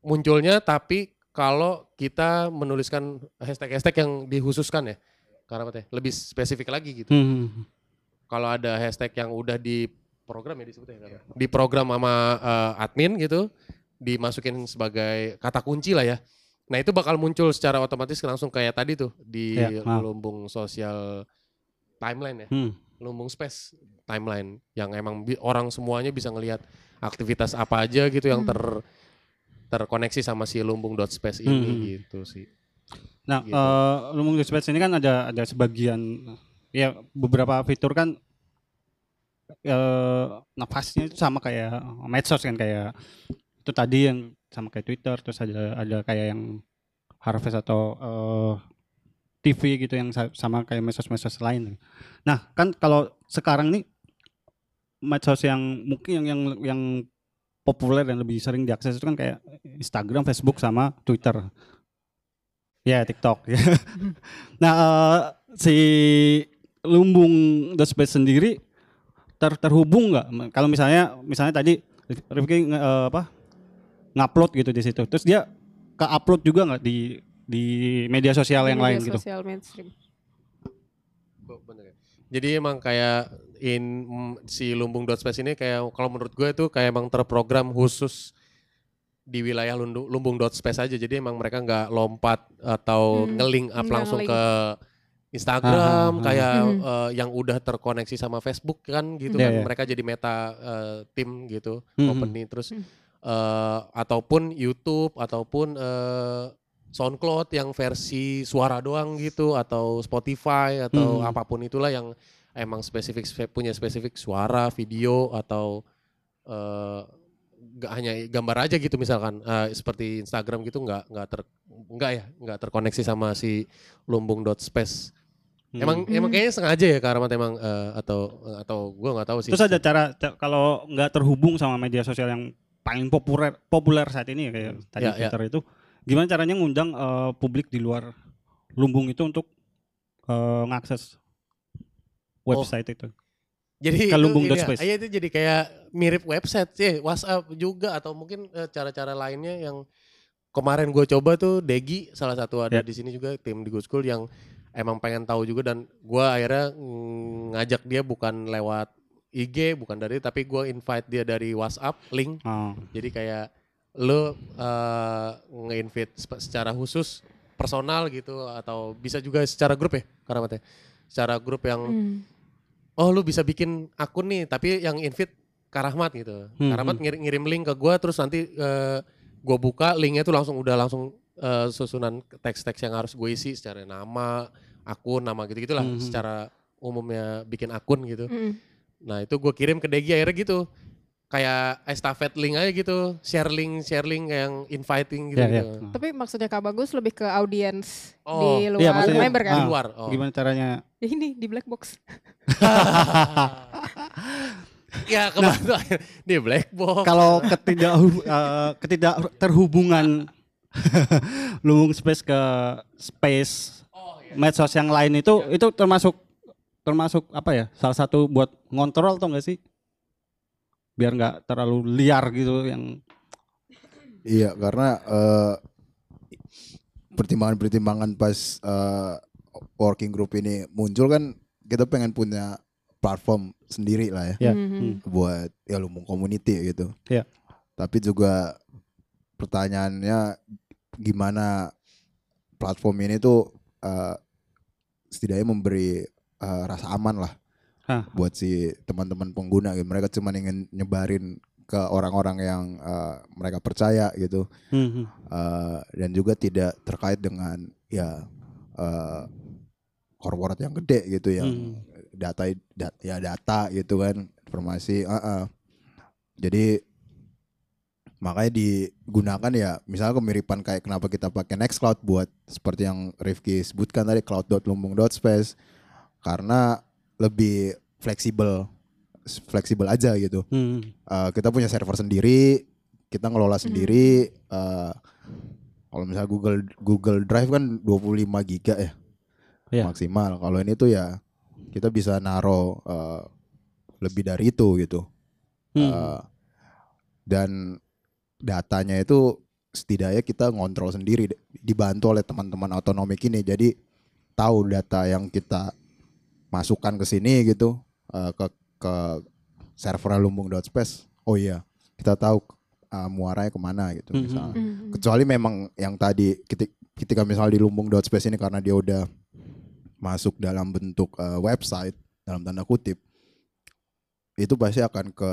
munculnya tapi kalau kita menuliskan hashtag-hashtag yang dihususkan ya karena apa teh lebih spesifik lagi gitu
Hmm, hmm.
kalau ada hashtag yang udah di program ya disebutnya ya, di program sama eh, admin gitu dimasukin sebagai kata kunci lah ya nah itu bakal muncul secara otomatis langsung kayak tadi tuh di
Ya, maaf.
lumbung sosial timeline ya
Hmm.
lumbung space timeline yang emang bi- orang semuanya bisa ngelihat aktivitas apa aja gitu yang ter terkoneksi sama si lumbung dot space ini
Hmm.
gitu sih
Nah,
Gitu.
eh, Lumbung Space ini kan ada ada sebagian ya beberapa fitur kan eh nafasnya itu sama kayak medsos kan kayak itu tadi yang sama kayak Twitter terus ada ada kayak yang Harvest atau eh, TV gitu yang sa- sama kayak medsos-medsos lain. Nah, kan kalau sekarang nih medsos yang mungkin yang yang yang populer dan lebih sering diakses itu kan kayak Instagram, Facebook sama Twitter. Ya, TikTok. nah, eh, si Lumbung The Space sendiri ter terhubung nggak? Kalau misalnya misalnya tadi Rifki eh, apa ngupload gitu di situ, terus dia ke upload juga nggak di di media sosial yang
Media
lain gitu?
Sosial mainstream.
Kok bener ya? Jadi emang kayak in si lumbung dot space ini kayak kalau menurut gue itu kayak emang terprogram khusus di wilayah Lundu- lumbung dot space aja. Jadi emang mereka nggak lompat atau
Hmm,
nge-link up langsung ke Instagram
Ah, ah, ah.
kayak
Hmm.
eh, yang udah terkoneksi sama Facebook kan gitu
Iya,
kan.
iya.
Mereka jadi meta eh, tim gitu,
Mhm.
company terus
Hmm.
eh, ataupun YouTube ataupun eh, SoundCloud yang versi suara doang gitu atau Spotify atau
Hmm.
apa pun itulah yang emang spesifik spe- punya spesifik suara, video atau eh nggak hanya gambar aja gitu misalkan eh, seperti Instagram gitu nggak nggak ter nggak ya nggak terkoneksi sama si lumbung dot space.
Hmm.
Emang emang kayaknya sengaja ya karena emang eh, atau atau gua nggak tahu sih.
Terus ada cara ca- kalau nggak terhubung sama media sosial yang paling populer populer saat ini ya kayak tadi
Ya, ya.
Twitter itu, gimana caranya ngundang eh, publik di luar lumbung itu untuk eh, ngakses website itu?
Jadi
Ke
itu
lumbung
ini
dot
ya,
space.
Iya itu jadi kayak mirip website sih, WhatsApp juga atau mungkin eh, cara-cara lainnya yang kemarin gue coba tuh Degi salah satu ada
Ya.
di sini juga tim di Good School yang emang pengen tahu juga dan gue akhirnya ngajak dia bukan lewat IG bukan dari tapi gue invite dia dari WhatsApp link
Oh.
jadi kayak lo eh, nge-invite secara khusus personal gitu atau bisa juga secara grup ya karena secara grup yang
Hmm.
Oh lu bisa bikin akun nih tapi yang invite Karahmat gitu.
Hmm,
Karahmat ngirim, ngirim link ke gua terus nanti eh, gua buka linknya tuh langsung udah langsung eh, susunan teks-teks yang harus gue isi secara nama, akun, nama gitu-gitulah
Hmm, hmm.
secara umumnya bikin akun gitu.
Hmm.
Nah, itu gue kirim ke Degi akhirnya gitu. Kayak estafet link aja gitu, share link, share link yang inviting gitu.
Ya,
gitu.
ya.
Tapi maksudnya Kak Bagus lebih ke audiens
Oh,
di luar
iya, maksudnya-
member kan?
Di luar. Oh.
Gimana caranya?
Ini di black box.
ya kebetulan di black box.
kalau ketidak eh, ketidak terhubungan lumbung space ke space medsos yang lain itu itu termasuk termasuk apa ya salah satu buat ngontrol tuh enggak sih biar nggak terlalu liar gitu yang
Iya, karena eh, pertimbangan-pertimbangan pas eh, working group ini muncul kan kita pengen punya platform sendiri lah ya
ya
Mhm.
buat ya lumbung community gitu.
Iya.
Tapi juga pertanyaannya gimana platform ini tuh eh, setidaknya memberi eh, rasa aman lah
Hah.
buat si teman-teman pengguna. gitu. Mereka cuma ingin nyebarin ke orang-orang yang eh, mereka percaya gitu.
Hmm, hmm.
Eh, dan juga tidak terkait dengan ya eh, korporat yang gede gitu yang
Hmm.
data dat- ya data gitu kan informasi ah, ah. jadi makanya digunakan ya misalnya kemiripan kayak kenapa kita pakai Nextcloud buat seperti yang Rifki sebutkan tadi cloud.lumbung.space karena lebih fleksibel fleksibel aja gitu
Hmm.
Uh, kita punya server sendiri, kita ngelola sendiri. uh, kalau misalnya Google Google Drive kan 25 giga ya
Iya.
maksimal. Kalau ini tuh ya kita bisa naro uh, lebih dari itu gitu.
Hmm.
Uh, dan datanya itu setidaknya kita ngontrol sendiri dibantu oleh teman-teman otonomik ini. Jadi tahu data yang kita masukkan ke sini gitu uh, ke ke server lumbung.space. Oh iya, kita tahu uh, muaranya ke mana
gitu
misalnya.
Mhm.
Kecuali memang yang tadi ketika, ketika misalnya di lumbung.space ini karena dia udah masuk dalam bentuk uh, website dalam tanda kutip itu pasti akan ke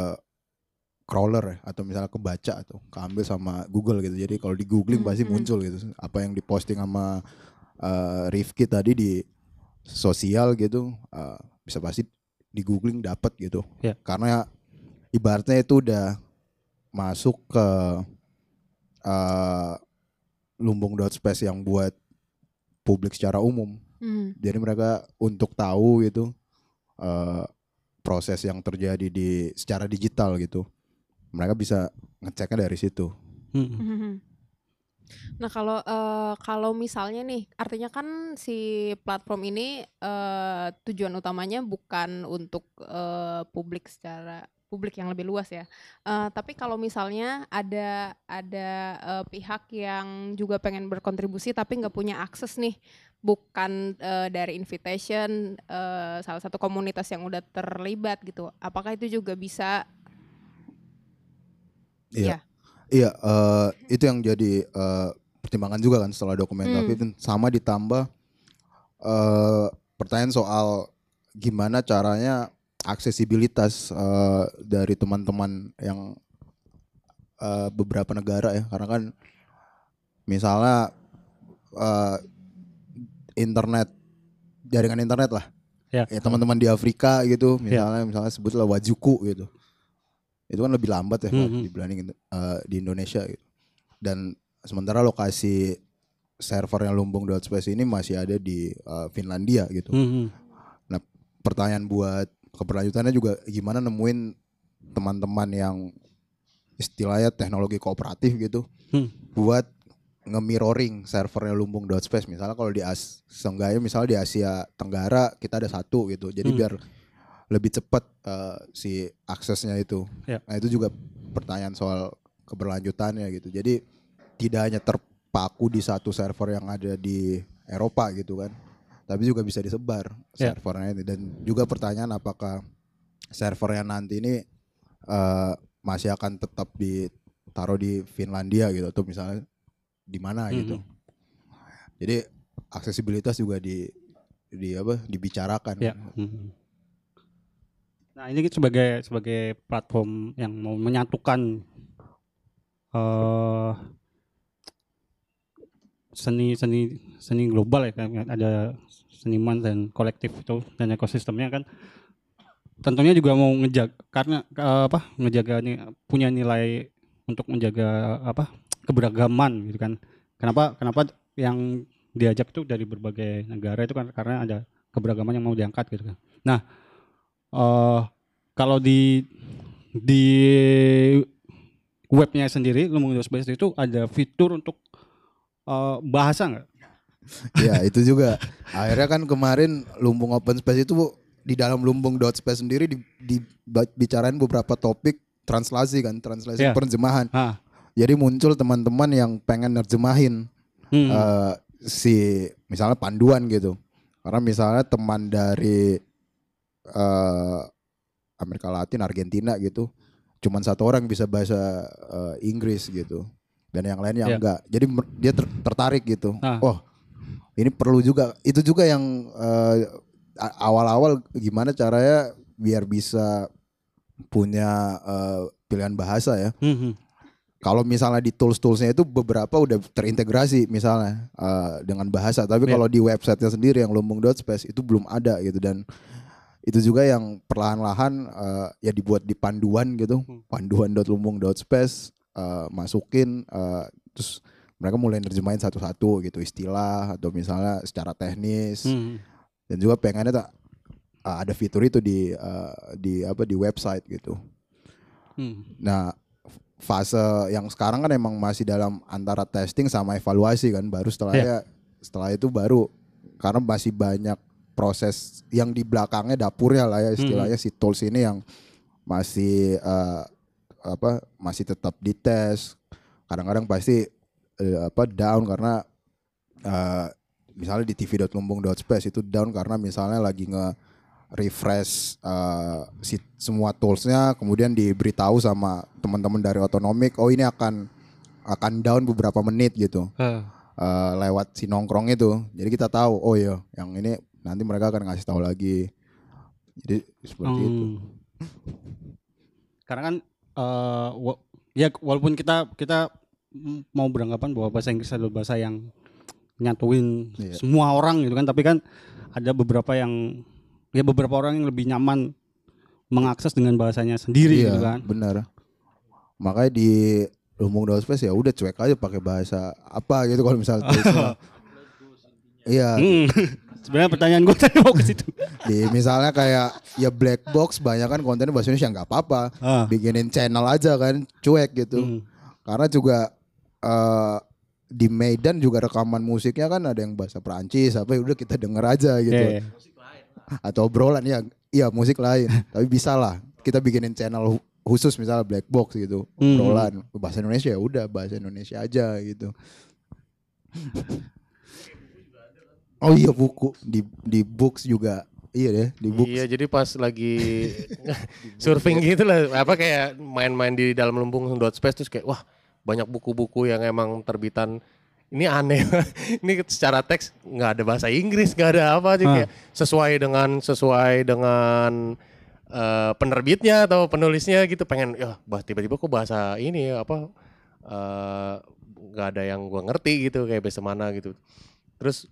crawler ya atau misalnya kebaca atau keambil sama Google gitu. Jadi kalau di googling pasti
Mhm.
muncul gitu. Apa yang diposting sama uh, Rifki tadi di sosial gitu uh, bisa pasti di googling dapat gitu.
Ya.
Karena ibaratnya itu udah masuk ke uh, lumbung.space yang buat publik secara umum.
Mhm.
Jadi mereka untuk tahu gitu eh, proses yang terjadi di secara digital gitu. Mereka bisa ngeceknya dari situ.
Hmm.
Nah kalau eh, kalau misalnya nih, artinya kan si platform ini eh, tujuan utamanya bukan untuk eh, publik secara publik yang lebih luas ya. Eh, tapi kalau misalnya ada ada eh, pihak yang juga pengen berkontribusi tapi nggak punya akses nih, bukan eh, dari invitation eh, salah satu komunitas yang udah terlibat gitu. Apakah itu juga bisa?
Iya. Iya, eh, itu yang jadi eh, pertimbangan juga kan setelah dokumen
Hmm.
Sama ditambah eh, pertanyaan soal gimana caranya aksesibilitas eh, dari teman-teman yang eh, beberapa negara ya. Karena kan misalnya eh, internet jaringan internet lah.
Ya.
ya teman-teman di Afrika gitu misalnya misalnya sebutlah Wajuku gitu itu kan lebih lambat ya
Mhm.
dibanding eh, di Indonesia gitu dan sementara lokasi server yang lumbung.space ini masih ada di eh, Finlandia gitu
Hmm.
pertanyaan buat keberlanjutannya juga gimana nemuin teman-teman yang istilahnya teknologi kooperatif gitu
Hmm.
buat nge-mirroring servernya lumbung.space misalnya kalau di As misalnya di Asia Tenggara kita ada satu gitu jadi
Hmm.
biar lebih cepat eh, si aksesnya itu
Ya.
nah itu juga pertanyaan soal keberlanjutannya gitu jadi tidak hanya terpaku di satu server yang ada di Eropa gitu kan tapi juga bisa disebar
Ya.
servernya ini dan juga pertanyaan apakah servernya nanti ini eh, masih akan tetap ditaruh di Finlandia gitu atau misalnya di mana gitu.
Mhm.
Jadi aksesibilitas juga di di apa dibicarakan.
Ya. Hmm. Nah ini sebagai sebagai platform yang mau menyatukan eh seni seni seni global ya kan? Ada seniman dan kolektif itu dan ekosistemnya kan. Tentunya juga mau ngejaga karena eh, apa ngejaga nih punya nilai untuk menjaga apa keberagaman gitu kan. Kenapa kenapa yang diajak itu dari berbagai negara itu kan karena ada keberagaman yang mau diangkat gitu kan. Nah eh kalau di di webnya sendiri Lumbung Space itu ada fitur untuk eh, bahasa nggak?
Ya itu juga. Akhirnya kan kemarin Lumbung Open Space itu di dalam Lumbung dot Space sendiri di, dibicarain beberapa topik translasi kan, translasi
Iya.
penerjemahan.
Ah.
Jadi muncul teman-teman yang pengen nerjemahin
Hmm.
eh, si misalnya panduan gitu. Karena misalnya teman dari eh, Amerika Latin, Argentina gitu, cuman satu orang bisa bahasa eh, Inggris gitu, dan yang lainnya
Iya.
enggak. Jadi dia ter- tertarik gitu.
Ah.
Oh, ini perlu juga. Itu juga yang eh, awal-awal gimana caranya biar bisa punya eh, pilihan bahasa ya
Hmm, hmm.
kalau misalnya di tools-toolsnya itu beberapa udah terintegrasi misalnya eh, dengan bahasa tapi
Iya.
kalau di websitenya sendiri yang lumbung.space itu belum ada gitu dan itu juga yang perlahan-lahan eh, ya dibuat di panduan gitu
Hmm.
panduan.lumbung.space eh, masukin eh, terus mereka mulai nerjemahin satu-satu gitu istilah atau misalnya secara teknis
Hmm.
dan juga pengennya tak eh, ada fitur itu di eh, di apa di website gitu
Hmm.
Nah, fase yang sekarang kan emang masih dalam antara testing sama evaluasi kan, baru setelahnya setelah itu baru karena masih banyak proses yang di belakangnya dapurnya lah ya istilahnya si tools ini yang masih eh, apa masih tetap dites. Kadang-kadang pasti eh, apa down karena eh, misalnya di tv.lumbung.space itu down karena misalnya lagi nge refresh uh, si semua toolsnya kemudian diberitahu sama teman-teman dari otonomik oh ini akan akan down beberapa menit gitu
Ah.
uh, lewat si nongkrong itu jadi kita tahu oh iya yang ini nanti mereka akan ngasih tahu lagi jadi seperti itu
Hmm. Karena kan eh, wa- ya walaupun kita kita mau beranggapan bahwa bahasa Inggris adalah bahasa yang nyatuin
Iya.
semua orang gitu kan, tapi kan ada beberapa yang ya beberapa orang yang lebih nyaman mengakses dengan bahasanya sendiri
iya
gitu kan.
benar makanya di lumbung space ya udah cuek aja pakai bahasa apa gitu kalau misalnya iya
Hmm. Sebenarnya pertanyaan gue tadi mau ke situ.
di misalnya kayak ya black box banyak kan kontennya bahasa Indonesia nggak apa-apa
Ah.
bikinin channel aja kan cuek gitu
Hmm.
karena juga eh, di Medan juga rekaman musiknya kan ada yang bahasa Perancis apa ya udah kita denger aja gitu
Iya, iya.
atau obrolan ya iya musik lain tapi bisa lah kita bikinin channel hu- khusus misalnya black box gitu
Hmm.
obrolan bahasa Indonesia ya udah bahasa Indonesia aja gitu oh iya buku. Di di books juga. Iya deh di books.
Iya, jadi pas lagi surfing gitu lah, apa kayak main-main di dalam lumbung dot space terus kayak wah banyak buku-buku yang emang terbitan. Ini aneh, ini secara teks nggak ada bahasa Inggris, nggak ada apa aja kayak sesuai dengan sesuai dengan eh, penerbitnya atau penulisnya gitu. Pengen ya bah tiba-tiba kok bahasa ini apa eh, nggak ada yang gua ngerti gitu kayak bahasa mana gitu. Terus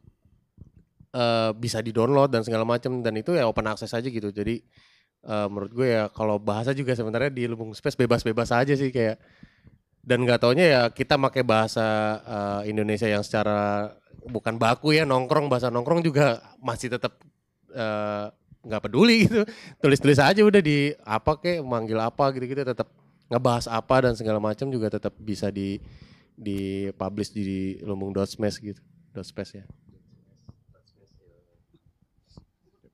eh, bisa di download dan segala macam dan itu ya open access aja gitu. Jadi eh, menurut gue ya kalau bahasa juga sebenarnya di lumbung space bebas-bebas aja sih kayak dan nggak taunya ya kita pakai bahasa eh, Indonesia yang secara bukan baku ya nongkrong bahasa nongkrong juga masih tetap nggak peduli gitu. Tulis-tulis aja udah di apa kek manggil apa gitu-gitu tetap ngebahas apa dan segala macam juga tetap bisa di di publish di lumbung dot space gitu dot space ya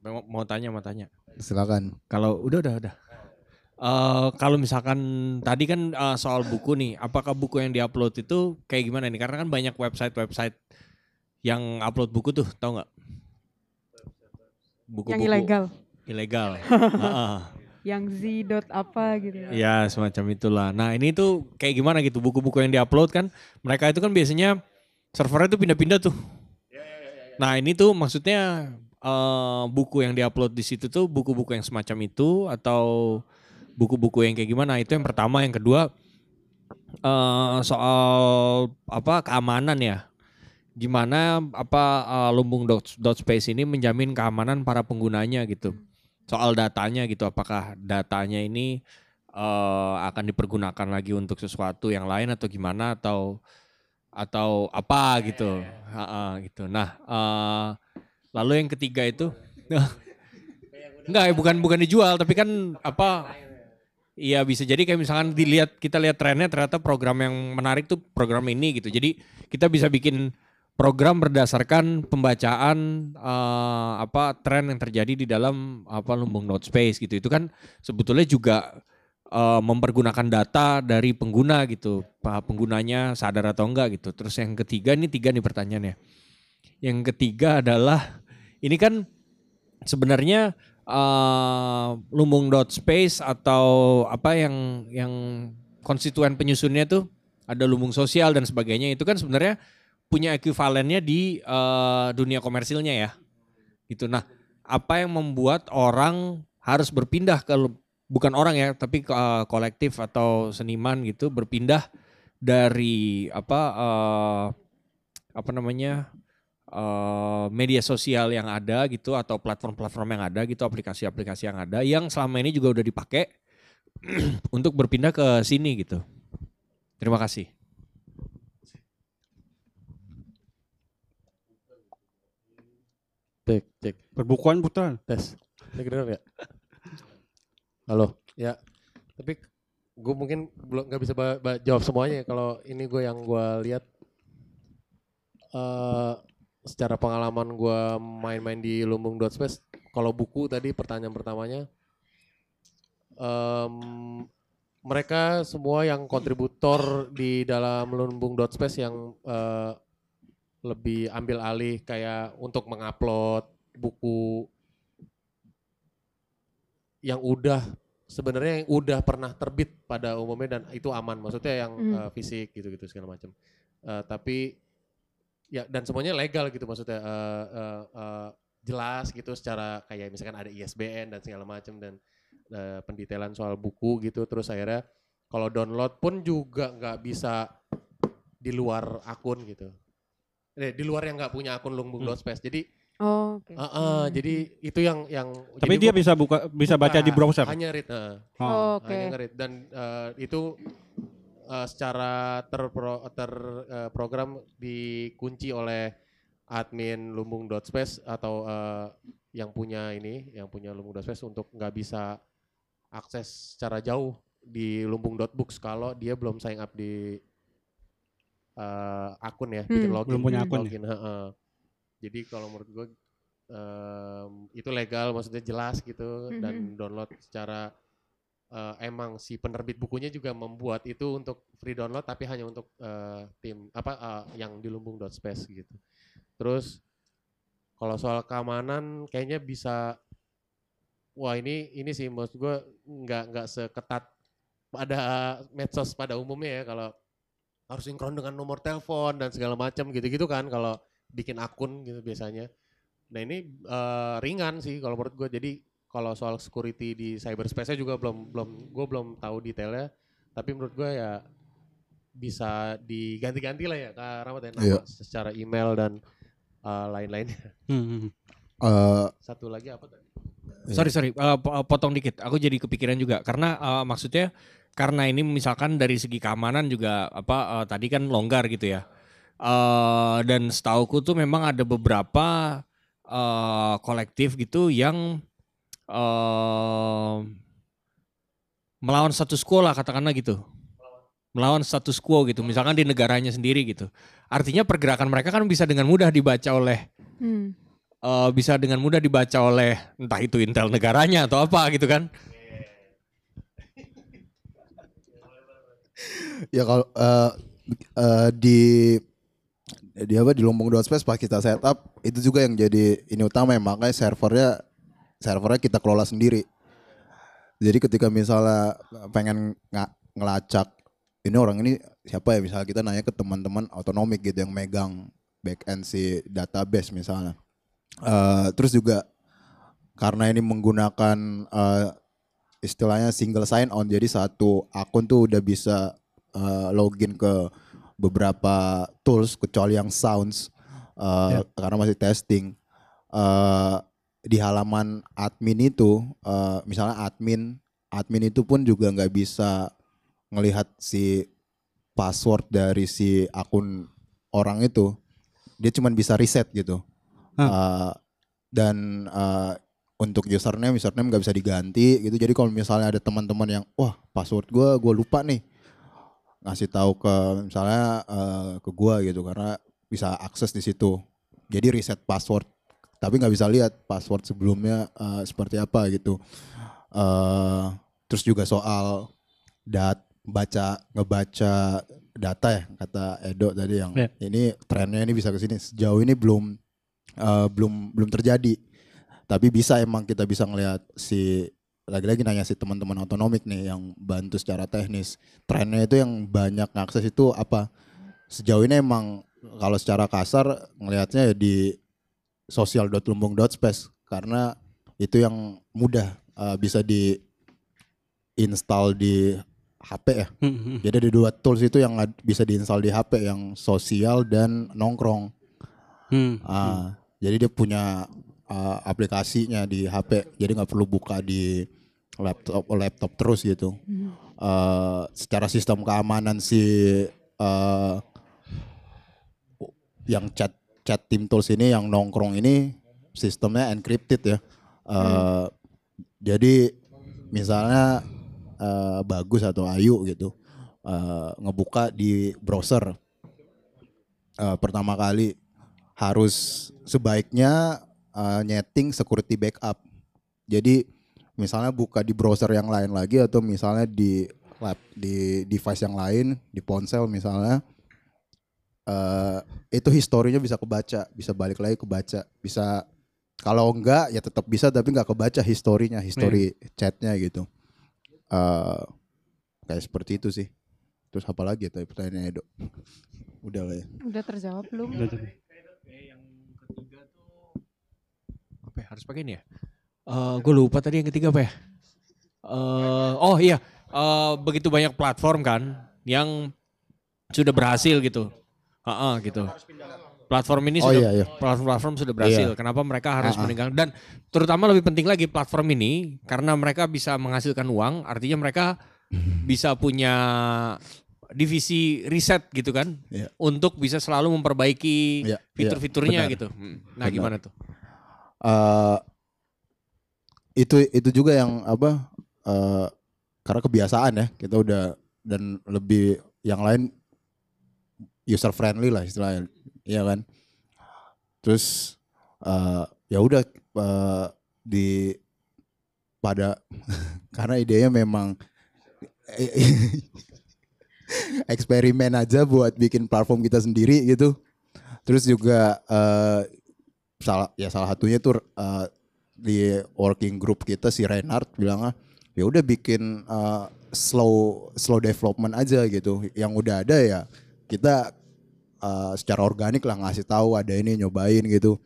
Mau, mau tanya, mau tanya.
silakan
Kalau udah udah udah. Eh kalau misalkan tadi kan eh, soal buku nih, apakah buku yang diupload itu kayak gimana nih? Karena kan banyak website-website yang upload buku tuh, tau nggak? Buku-buku
Yang ilegal.
Ilegal. Heeh.
Yang z dot apa gitu.
Ya semacam itulah. Nah ini tuh kayak gimana gitu buku-buku yang diupload kan? Mereka itu kan biasanya servernya tuh pindah-pindah tuh. Nah ini tuh maksudnya eh, buku yang diupload di situ tuh buku-buku yang semacam itu atau buku-buku yang kayak gimana? Itu yang pertama. Yang kedua eh, soal apa keamanan ya? Gimana apa eh, lumbung dot, dot space ini menjamin keamanan para penggunanya gitu? soal datanya gitu apakah datanya ini eh, akan dipergunakan lagi untuk sesuatu yang lain atau gimana atau atau apa gitu Ha-ha, gitu nah eh, lalu yang ketiga itu enggak ya bukan bukan dijual tapi kan apa Iya bisa jadi kayak misalkan dilihat kita lihat trennya ternyata program yang menarik tuh program ini gitu. Jadi kita bisa bikin program berdasarkan pembacaan eh, apa tren yang terjadi di dalam apa lumbung node space gitu. Itu kan sebetulnya juga eh, mempergunakan data dari pengguna gitu. Penggunanya sadar atau enggak gitu. Terus yang ketiga ini tiga nih pertanyaannya. Yang ketiga adalah ini kan sebenarnya dot space atau apa yang yang konstituen penyusunnya tuh ada lumbung sosial dan sebagainya. Itu kan sebenarnya punya ekuivalennya di eh, dunia komersilnya ya. Gitu. Nah apa yang membuat orang harus berpindah ke bukan orang ya tapi eh, kolektif atau seniman gitu berpindah dari apa eh, apa namanya eh, media sosial yang ada gitu atau platform-platform yang ada gitu aplikasi-aplikasi yang ada yang selama ini juga udah dipakai untuk berpindah ke sini gitu. Terima kasih.
Cek, cek.
Perbukuan putar.
Tes. Ini kedengar nggak? Halo. Ya. Tapi gue mungkin belum nggak bisa jawab semuanya. ya. Kalau ini gue yang gue lihat eh secara pengalaman gue main-main di Lumbung Dot Space. Kalau buku tadi pertanyaan pertamanya, em, mereka semua yang kontributor di dalam Lumbung Dot Space yang eh, lebih ambil alih kayak untuk mengupload buku yang udah sebenarnya yang udah pernah terbit pada umumnya dan itu aman maksudnya yang
Hmm.
eh, fisik gitu-gitu segala macam Eh, tapi ya dan semuanya legal gitu maksudnya eh, eh, eh, jelas gitu secara kayak misalkan ada ISBN dan segala macam dan eh, pendetailan soal buku gitu terus akhirnya kalau download pun juga nggak bisa di luar akun gitu Eh, di luar yang nggak punya akun Lumbung
Hmm.
Space jadi
Oh, oke.
eh, eh, jadi itu yang yang
Tapi dia
gua-
bisa buka bisa baca di
Buka,
browser.
hanya read eh.
Oh. Oke.
hanya nge-read dan eh, itu eh, secara terpro, terprogram dikunci oleh admin lumbung.space atau eh, yang punya ini yang punya lumbung.space untuk nggak bisa akses secara jauh di lumbung.books kalau dia belum sign up di eh, akun ya bikin
Hmm.
login
Belum punya akun ya?
login, heeh. jadi kalau menurut gue em, itu legal maksudnya jelas gitu dan
Mhm.
download secara eh, emang si penerbit bukunya juga membuat itu untuk free download tapi hanya untuk eh, tim apa eh, yang di lumbung.space gitu. Terus kalau soal keamanan kayaknya bisa wah ini ini sih maksud gue nggak nggak seketat pada medsos pada umumnya ya kalau harus sinkron dengan nomor telepon dan segala macam gitu-gitu kan kalau bikin akun gitu biasanya. Nah ini eh, ringan sih kalau menurut gue. Jadi kalau soal security di cyberspace juga belum belum gue belum tahu detailnya. Tapi menurut gue ya bisa diganti-ganti lah ya Kak Rahmat ya nama
Iya.
secara email dan eh, lain-lainnya.
Hmm, hmm.
Eh,
Satu lagi apa tadi?
Iya.
Sorry sorry, eh, potong dikit. Aku jadi kepikiran juga karena eh, maksudnya karena ini misalkan dari segi keamanan juga apa eh, tadi kan longgar gitu ya. Eh, dan setauku tuh memang ada beberapa eh, kolektif gitu yang melawan status quo lah katakanlah gitu. Melawan status quo gitu, misalkan di negaranya sendiri gitu. Artinya pergerakan mereka kan bisa dengan mudah dibaca oleh
Hmm.
eh, bisa dengan mudah dibaca oleh entah itu intel negaranya atau apa gitu kan.
ya kalau eh, eh, di di apa di Lumbung Dot Space pas kita setup itu juga yang jadi ini utama ya makanya servernya servernya kita kelola sendiri. Jadi ketika misalnya pengen nga- ngelacak ini orang ini siapa ya misalnya kita nanya ke teman-teman otonomik gitu yang megang back end si database misalnya. Eh, terus juga karena ini menggunakan eh, istilahnya single sign on jadi satu akun tuh udah bisa eh, login ke beberapa tools kecuali yang sounds eh, karena masih testing Eh, di halaman admin itu eh, misalnya admin admin itu pun juga nggak bisa ngelihat si password dari si akun orang itu. Dia cuma bisa reset gitu. Eh, dan eh, untuk username username nggak bisa diganti gitu. Jadi kalau misalnya ada teman-teman yang wah password gua gua lupa nih. Ngasih tahu ke misalnya eh, ke gua gitu karena bisa akses di situ. Jadi reset password tapi nggak bisa lihat password sebelumnya eh, seperti apa gitu. Eh terus juga soal dat baca ngebaca data ya kata Edo tadi yang
Ya.
ini trennya ini bisa ke sini. Sejauh ini belum eh, belum belum terjadi. Tapi bisa emang kita bisa ngelihat si lagi-lagi nanya si teman-teman otonomik nih yang bantu secara teknis. Trennya itu yang banyak ngakses itu apa? Sejauh ini emang kalau secara kasar ngelihatnya ya di sosial.lumbung.space karena itu yang mudah eh, bisa di install di HP ya
Hmm,
jadi ada dua tools itu yang bisa diinstal di HP yang sosial dan nongkrong
Hmm.
Ah, jadi dia punya ah, aplikasinya di HP, jadi nggak perlu buka di laptop laptop terus gitu. Eh, secara sistem keamanan si eh, yang chat chat team tools ini yang nongkrong ini sistemnya encrypted ya. Eh, Jadi misalnya eh, bagus atau ayu gitu eh, ngebuka di browser eh, pertama kali harus sebaiknya uh, nyeting security backup. Jadi misalnya buka di browser yang lain lagi atau misalnya di lab di device yang lain, di ponsel misalnya eh itu historinya bisa kebaca, bisa balik lagi kebaca, bisa kalau enggak ya tetap bisa tapi nggak kebaca historinya, history chatnya gitu. eh kayak seperti itu sih. Terus apa lagi ya tadi pertanyaannya Edo? Udah lah ya.
Udah terjawab belum?
Udah tadi.
apa ya, harus pakai ini ya? Eh gue lupa tadi yang ketiga apa ya? Eh oh iya, eh begitu banyak platform kan yang sudah berhasil gitu. Heeh, gitu. Platform ini
Oh,
sudah
iya, iya.
platform-platform sudah berhasil.
Iya.
Kenapa mereka harus
Ah, ah.
meninggalkan dan terutama lebih penting lagi platform ini karena mereka bisa menghasilkan uang, artinya mereka bisa punya divisi riset gitu kan
Iya.
untuk bisa selalu memperbaiki
Iya, iya,
fitur-fiturnya
benar.
gitu. Hmm. Nah,
Benar.
gimana tuh?
eh itu itu juga yang apa eh karena kebiasaan ya kita udah dan lebih yang lain user friendly lah istilahnya iya kan? Terus eh ya udah eh, di pada karena idenya memang eksperimen aja buat bikin platform kita sendiri gitu. Terus juga eh salah ya salah satunya tuh eh, di working group kita si Reinhard bilang ya udah bikin eh, slow slow development aja gitu. Yang udah ada ya kita eh, secara organik lah ngasih tahu ada ini nyobain gitu.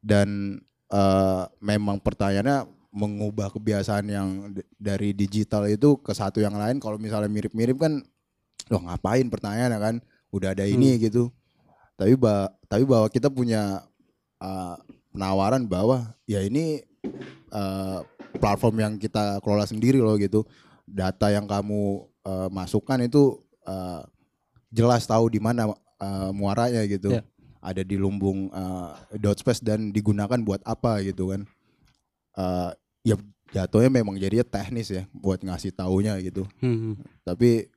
Dan eh, memang pertanyaannya mengubah kebiasaan yang dari digital itu ke satu yang lain. Kalau misalnya mirip-mirip kan loh ngapain pertanyaannya kan? Udah ada ini gitu. Tapi ba tapi bahwa kita punya uh, penawaran bahwa ya ini uh, platform yang kita kelola sendiri loh gitu. Data yang kamu uh, masukkan itu uh, jelas tahu di mana uh, muaranya gitu.
Ya.
ada di lumbung uh, dot space dan digunakan buat apa gitu kan. Uh, ya jatuhnya memang jadinya teknis ya buat ngasih taunya gitu.
Hmm.
tapi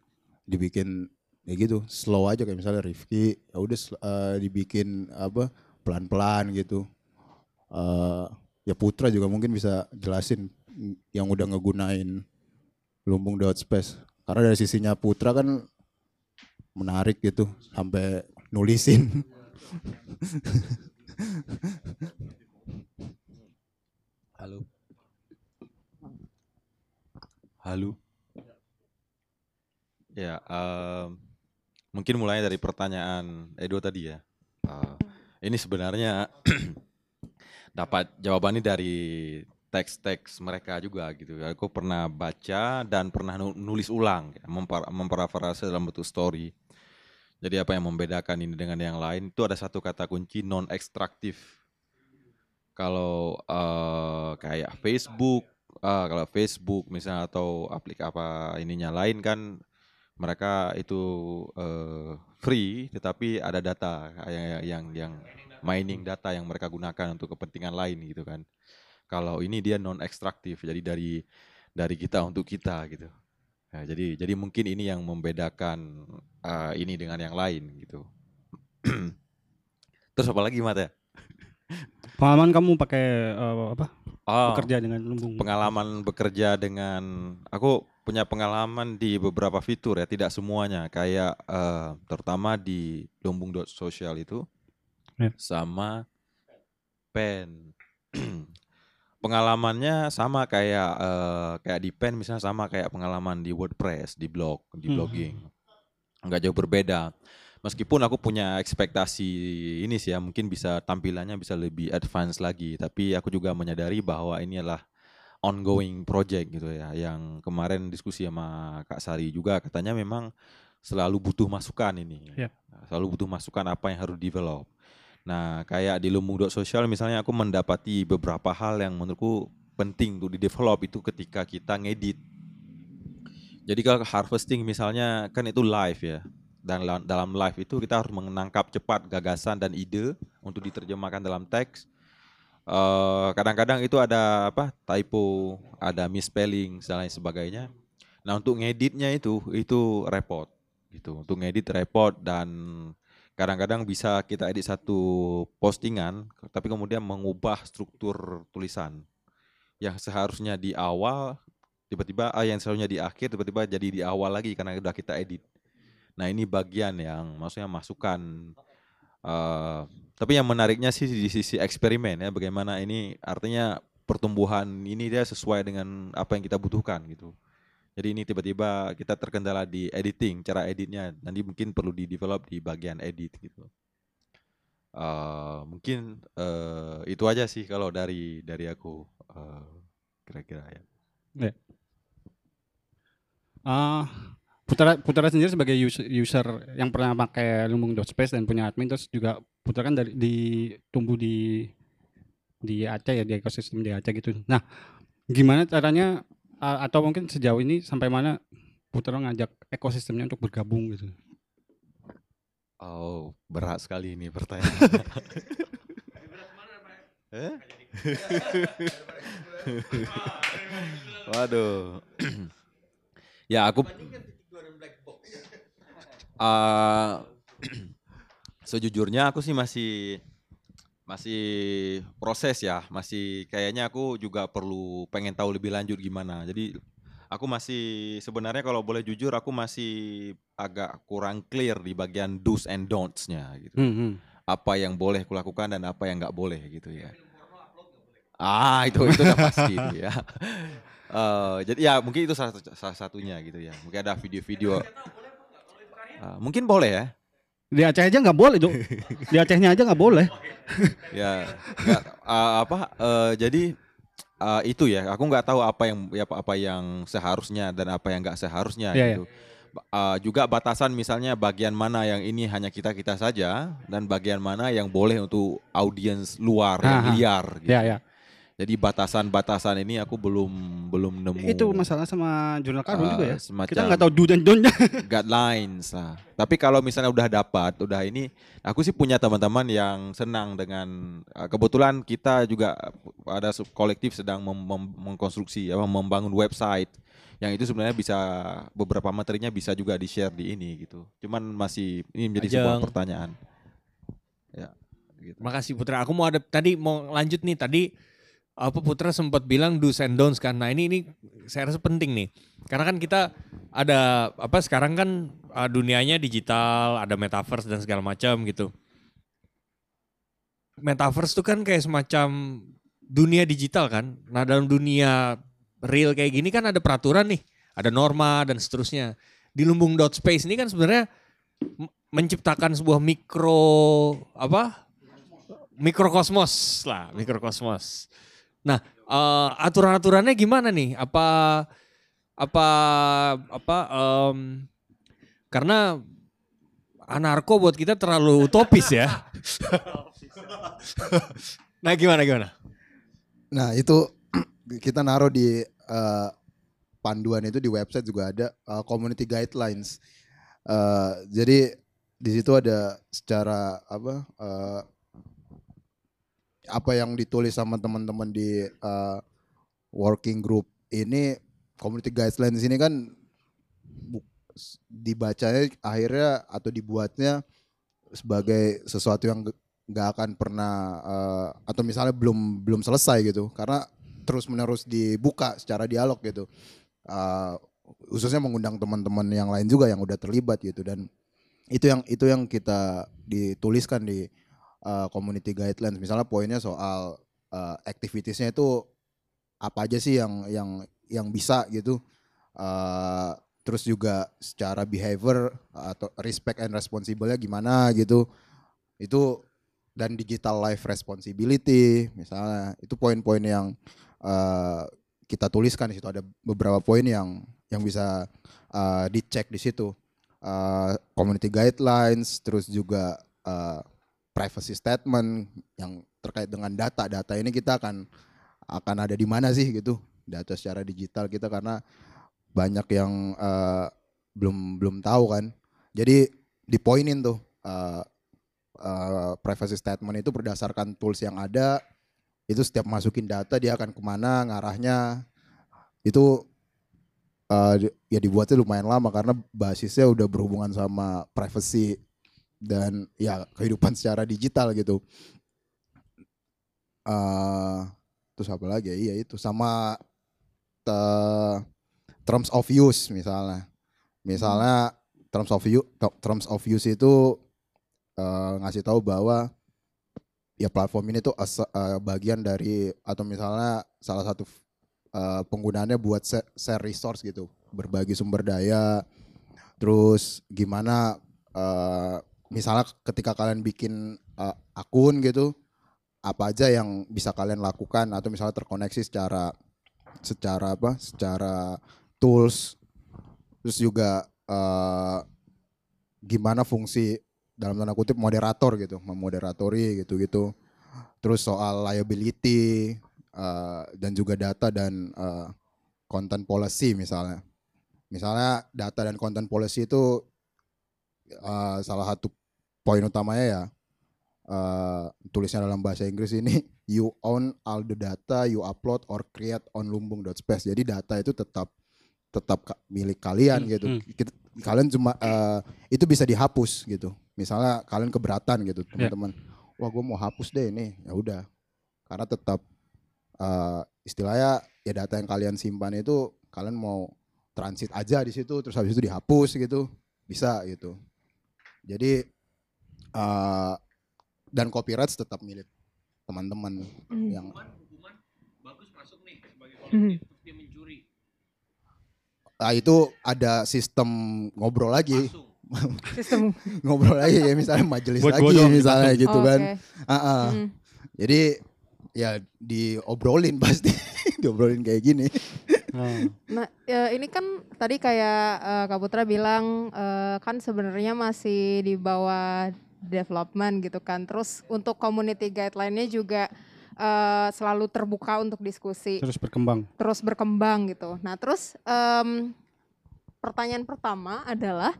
dibikin ya gitu slow aja kayak misalnya Rifki ya udah eh, dibikin apa pelan-pelan gitu. Eh ya Putra juga mungkin bisa jelasin yang udah ngegunain lumbung dot space karena dari sisinya Putra kan menarik gitu sampai nulisin
Halo. Halo. Ya, em, mungkin mulai dari pertanyaan Edo tadi ya. Eh, ini sebenarnya dapat jawabannya dari teks-teks mereka juga gitu. Aku pernah baca dan pernah nu- nulis ulang, ya, memparafrase dalam bentuk story. Jadi apa yang membedakan ini dengan yang lain itu ada satu kata kunci non ekstraktif. Kalau eh, kayak Facebook, eh, kalau Facebook misalnya atau aplik apa ininya lain kan mereka itu eh, free, tetapi ada data yang yang yang mining data yang mereka gunakan untuk kepentingan lain gitu kan. Kalau ini dia non ekstraktif, jadi dari dari kita untuk kita gitu. Nah, jadi jadi mungkin ini yang membedakan eh, ini dengan yang lain gitu. Terus apa lagi Mata?
Pengalaman kamu pakai eh, apa?
Oh,
Bekerja dengan lumbung.
pengalaman bekerja dengan aku punya pengalaman di beberapa fitur ya, tidak semuanya. Kayak eh, terutama di lumbung social itu
Ya.
sama pen. Pengalamannya sama kayak eh, kayak di pen misalnya sama kayak pengalaman di WordPress, di blog, di
Mhm.
blogging. Enggak jauh berbeda. Meskipun aku punya ekspektasi ini sih ya, mungkin bisa tampilannya bisa lebih advance lagi, tapi aku juga menyadari bahwa ini adalah ongoing project gitu ya. Yang kemarin diskusi sama Kak Sari juga katanya memang selalu butuh masukan ini.
Ya.
Selalu butuh masukan apa yang harus develop. Nah, kayak di Lumbung Sosial misalnya aku mendapati beberapa hal yang menurutku penting untuk di develop itu ketika kita ngedit. Jadi kalau harvesting misalnya kan itu live ya. Dan la- dalam live itu kita harus menangkap cepat gagasan dan ide untuk diterjemahkan dalam teks. Eh, kadang-kadang itu ada apa typo, ada misspelling dan lain sebagainya. Nah untuk ngeditnya itu itu repot gitu. Untuk ngedit repot dan kadang-kadang bisa kita edit satu postingan, tapi kemudian mengubah struktur tulisan yang seharusnya di awal tiba-tiba ah, yang seharusnya di akhir tiba-tiba jadi di awal lagi karena udah kita edit. Nah ini bagian yang maksudnya masukan. eh, tapi yang menariknya sih di sisi eksperimen ya bagaimana ini artinya pertumbuhan ini dia sesuai dengan apa yang kita butuhkan gitu. Jadi ini tiba-tiba kita terkendala di editing, cara editnya nanti mungkin perlu di develop di bagian edit gitu. Eh, mungkin eh, itu aja sih kalau dari dari aku eh, kira-kira ya.
Ya. Ah, Putra Putra sendiri sebagai user, user yang pernah pakai lumbung space dan punya admin terus juga Putra kan dari di tumbuh di di Aceh ya di ekosistem di Aceh gitu. Nah, gimana caranya atau mungkin sejauh ini sampai mana Putra ngajak ekosistemnya untuk bergabung gitu?
Oh, berat sekali ini pertanyaan. Eh? Waduh. ya aku Eh, sejujurnya aku sih masih masih proses ya, masih kayaknya aku juga perlu pengen tahu lebih lanjut gimana. Jadi aku masih sebenarnya kalau boleh jujur aku masih agak kurang clear di bagian do's and don'ts-nya gitu.
Hmm, hmm.
Apa yang boleh kulakukan dan apa yang nggak boleh gitu ya. Ah itu itu udah pasti itu ya. Eh, jadi ya mungkin itu salah, satu- salah satunya gitu ya. Mungkin ada video-video. Ah, mungkin boleh ya.
Di Aceh aja nggak boleh tuh. Di Acehnya aja nggak boleh.
ya nggak, uh, apa uh, jadi uh, itu ya aku nggak tahu apa yang ya, apa apa yang seharusnya dan apa yang nggak seharusnya
Iya,
gitu Ba- uh, juga batasan misalnya bagian mana yang ini hanya kita kita saja dan bagian mana yang boleh untuk audiens luar yang
Aha.
liar gitu.
Ya, ya.
Jadi batasan-batasan ini aku belum belum nemu
Itu masalah sama jurnal karbon
uh,
juga ya.
semacam
Kita nggak tahu do dan don't-nya.
guidelines lah. Tapi kalau misalnya udah dapat, udah ini, aku sih punya teman-teman yang senang dengan uh, kebetulan kita juga ada sub kolektif sedang mem- mem- mengkonstruksi, apa, membangun website yang itu sebenarnya bisa beberapa materinya bisa juga di share di ini gitu. Cuman masih ini menjadi sebuah
Ajeng.
pertanyaan. Ya. Gitu.
Makasih Putra. Aku mau ada tadi mau lanjut nih tadi apa Putra sempat bilang do's and don'ts kan. Nah ini ini saya rasa penting nih. Karena kan kita ada apa sekarang kan uh, dunianya digital, ada metaverse dan segala macam gitu. Metaverse tuh kan kayak semacam dunia digital kan. Nah dalam dunia real kayak gini kan ada peraturan nih, ada norma dan seterusnya. Di lumbung dot space ini kan sebenarnya menciptakan sebuah mikro apa mikrokosmos lah, mikrokosmos. Nah, eh, aturan-aturannya gimana nih? Apa apa apa em, karena anarko buat kita terlalu utopis ya. nah, gimana gimana?
Nah itu kita naruh di eh, panduan itu di website juga ada eh, community guidelines. Eh, jadi di situ ada secara apa eh, apa yang ditulis sama teman-teman di uh, working group ini community guidelines ini kan dibacanya akhirnya atau dibuatnya sebagai sesuatu yang nggak akan pernah uh, atau misalnya belum belum selesai gitu. Karena terus menerus dibuka secara dialog gitu. Uh, khususnya mengundang teman-teman yang lain juga yang udah terlibat gitu. Dan itu yang itu yang kita dituliskan di uh, community guidelines. Misalnya poinnya soal uh, activitiesnya itu apa aja sih yang yang yang bisa gitu. Uh, terus juga secara behavior atau respect and responsible-nya gimana gitu. Itu dan digital life responsibility misalnya. Itu poin-poin yang uh, kita tuliskan di situ. Ada beberapa poin yang yang bisa uh, dicek di situ. Uh, community guidelines terus juga uh, privacy statement yang terkait dengan data data ini kita akan akan ada di mana sih gitu data secara digital kita karena banyak yang uh, belum belum tahu kan. Jadi dipoinin tuh uh, uh, privacy statement itu berdasarkan tools yang ada itu setiap masukin data dia akan ke mana ngarahnya. Itu uh, ya dibuatnya lumayan lama karena basisnya udah berhubungan sama privacy dan ya kehidupan secara digital gitu. eh terus apa lagi ya? Iya itu sama te- terms of use misalnya. Misalnya terms of use terms of use itu eh, ngasih tahu bahwa ya platform ini tuh as- eh, bagian dari atau misalnya salah satu eh, penggunaannya buat share, resource gitu, berbagi sumber daya. Terus gimana eh, misalnya ketika kalian bikin eh, akun gitu, apa aja yang bisa kalian lakukan atau misalnya terkoneksi secara secara apa? Secara tools. Terus juga eh, gimana fungsi dalam tanda kutip moderator gitu, memoderatori gitu-gitu. Terus soal liability eh, dan juga data dan eh, content policy misalnya. Misalnya data dan content policy itu eh, salah satu poin utamanya ya eh, tulisnya dalam bahasa Inggris ini you own all the data you upload or create on lumbung.space. Jadi data itu tetap tetap milik kalian
Hmm,
gitu.
hmm.
Kalian cuma eh, itu bisa dihapus gitu. Misalnya kalian keberatan gitu
Ya.
teman-teman. Wah gue mau hapus deh ini. Ya udah. Karena tetap eh, istilahnya ya data yang kalian simpan itu kalian mau transit aja di situ terus habis itu dihapus gitu bisa gitu. Jadi eh dan copyright tetap milik teman-teman
Hmm.
yang
bagus masuk nih sebagai
kolektif,
terus dia mencuri.
ah, itu ada sistem ngobrol lagi.
Sistem
ngobrol lagi ya misalnya majelis
Buat
lagi misalnya
kita.
gitu
Oh,
kan.
oke.
Ah, ah.
Hmm.
Jadi ya diobrolin pasti diobrolin kayak gini.
Nah, ya ini kan tadi kayak eh, Kak Putra bilang eh, kan sebenarnya masih di bawah development gitu kan. Terus untuk community guideline-nya juga eh, selalu terbuka untuk diskusi,
Terus berkembang.
terus berkembang gitu. Nah, terus em, pertanyaan pertama adalah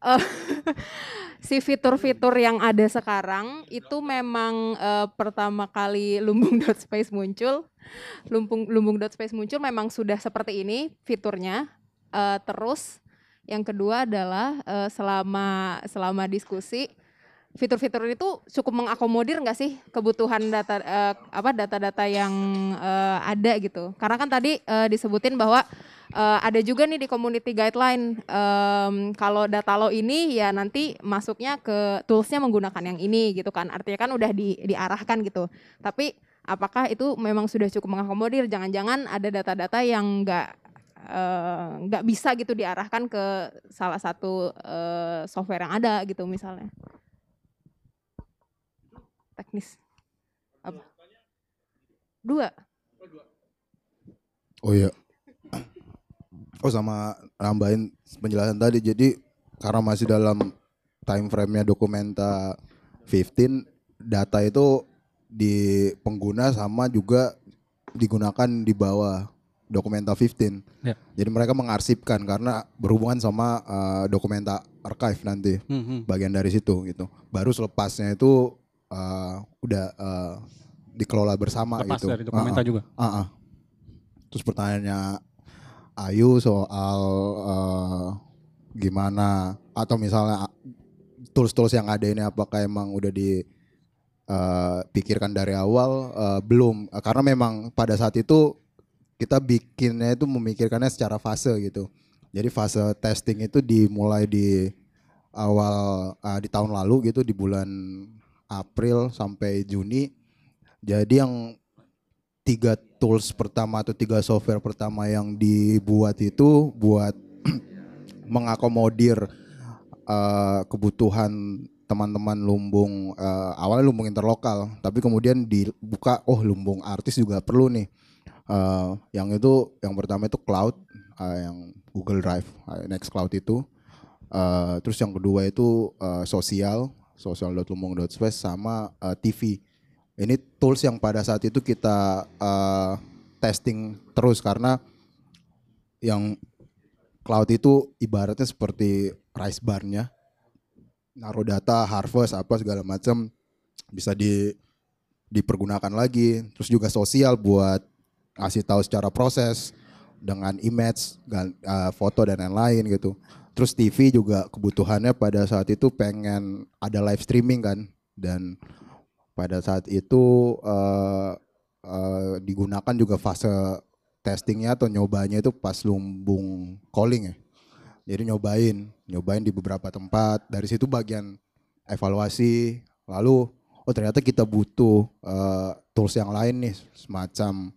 eh, si fitur-fitur yang ada sekarang itu memang eh, pertama kali lumbung.space muncul lumbung lumbung.space muncul memang sudah seperti ini fiturnya Eh, terus yang kedua adalah selama selama diskusi fitur-fitur itu cukup mengakomodir nggak sih kebutuhan data eh, apa data-data yang eh, ada gitu? Karena kan tadi eh, disebutin bahwa eh, ada juga nih di community guideline em, kalau data lo ini ya nanti masuknya ke toolsnya menggunakan yang ini gitu kan. Artinya kan udah di, diarahkan gitu. Tapi apakah itu memang sudah cukup mengakomodir? Jangan-jangan ada data-data yang nggak nggak bisa gitu diarahkan ke salah satu eh, software yang ada gitu misalnya teknis apa dua
Oh iya. Oh sama nambahin penjelasan tadi. Jadi karena masih dalam time frame-nya dokumenta 15, data itu di pengguna sama juga digunakan di bawah dokumenta 15.
Ya.
Jadi mereka mengarsipkan karena berhubungan sama uh, dokumenta archive nanti.
Hmm, hmm.
Bagian dari situ gitu. Baru selepasnya itu uh, udah uh, dikelola bersama
Lepas
gitu.
dari dokumenta
Ah, ah.
juga.
Ah, ah. Terus pertanyaannya Ayu soal eh, gimana atau misalnya tools-tools yang ada ini apakah emang udah dipikirkan dari awal Eh, belum karena memang pada saat itu kita bikinnya itu memikirkannya secara fase gitu. Jadi fase testing itu dimulai di awal eh, di tahun lalu gitu di bulan April sampai Juni. Jadi yang tiga tools pertama atau tiga software pertama yang dibuat itu buat mengakomodir eh, kebutuhan teman-teman lumbung eh, awalnya lumbung interlokal tapi kemudian dibuka oh lumbung artis juga perlu nih Eh, yang itu yang pertama itu cloud eh, yang Google Drive eh, Nextcloud itu Eh, terus yang kedua itu eh, sosial sosial.lumbung.space sama eh, TV ini tools yang pada saat itu kita eh, testing terus karena yang cloud itu ibaratnya seperti rice barnya naruh data harvest apa segala macam bisa di dipergunakan lagi. Terus juga sosial buat ngasih tahu secara proses dengan image eh, foto dan lain-lain gitu terus TV juga kebutuhannya pada saat itu pengen ada live streaming kan. Dan pada saat itu eh, eh, digunakan juga fase testingnya atau nyobanya itu pas lumbung calling ya. Jadi nyobain nyobain di beberapa tempat. Dari situ bagian evaluasi. Lalu oh ternyata kita butuh eh, tools yang lain nih semacam.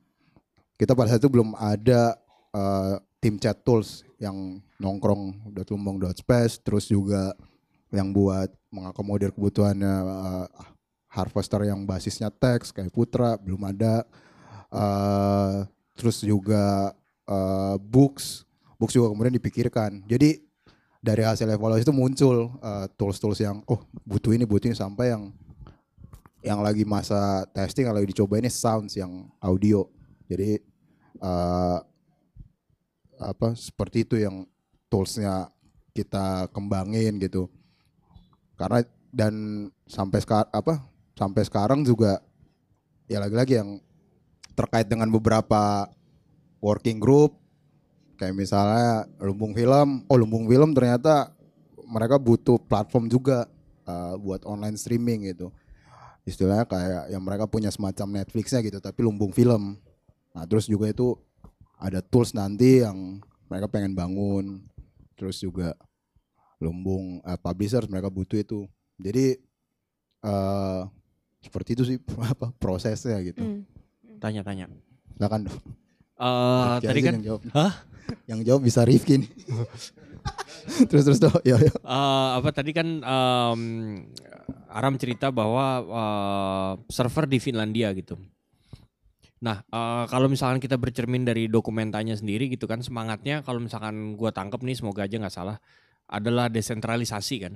Kita pada saat itu belum ada eh, tim chat tools yang nongkrong .lumbung.space terus juga yang buat mengakomodir kebutuhannya eh, harvester yang basisnya teks kayak Putra belum ada. Eh terus juga eh, books. Books juga kemudian dipikirkan. Jadi dari hasil evaluasi itu muncul eh, tools-tools yang oh butuh ini butuh ini sampai yang yang lagi masa testing lagi dicoba ini sounds yang audio. Jadi eh, apa seperti itu yang toolsnya kita kembangin gitu. Karena dan sampai sekarang apa sampai sekarang juga ya lagi-lagi yang terkait dengan beberapa working group kayak misalnya lumbung film oh lumbung film ternyata mereka butuh platform juga uh, buat online streaming gitu. Istilahnya kayak yang mereka punya semacam Netflixnya gitu tapi lumbung film. Nah terus juga itu ada tools nanti yang mereka pengen bangun terus juga lumbung uh, publishers mereka butuh itu jadi eh seperti itu sih apa prosesnya gitu
Hmm.
Tanya-tanya.
silakan dong
Eh,
Rifki
tadi kan
yang jawab.
Hah?
yang jawab bisa Rifki nih terus terus tuh ya ya
Eh, apa tadi kan em, Aram cerita bahwa eh, server di Finlandia gitu. Nah, eh, kalau misalkan kita bercermin dari dokumentanya sendiri gitu kan semangatnya kalau misalkan gua tangkep nih semoga aja nggak salah adalah desentralisasi kan.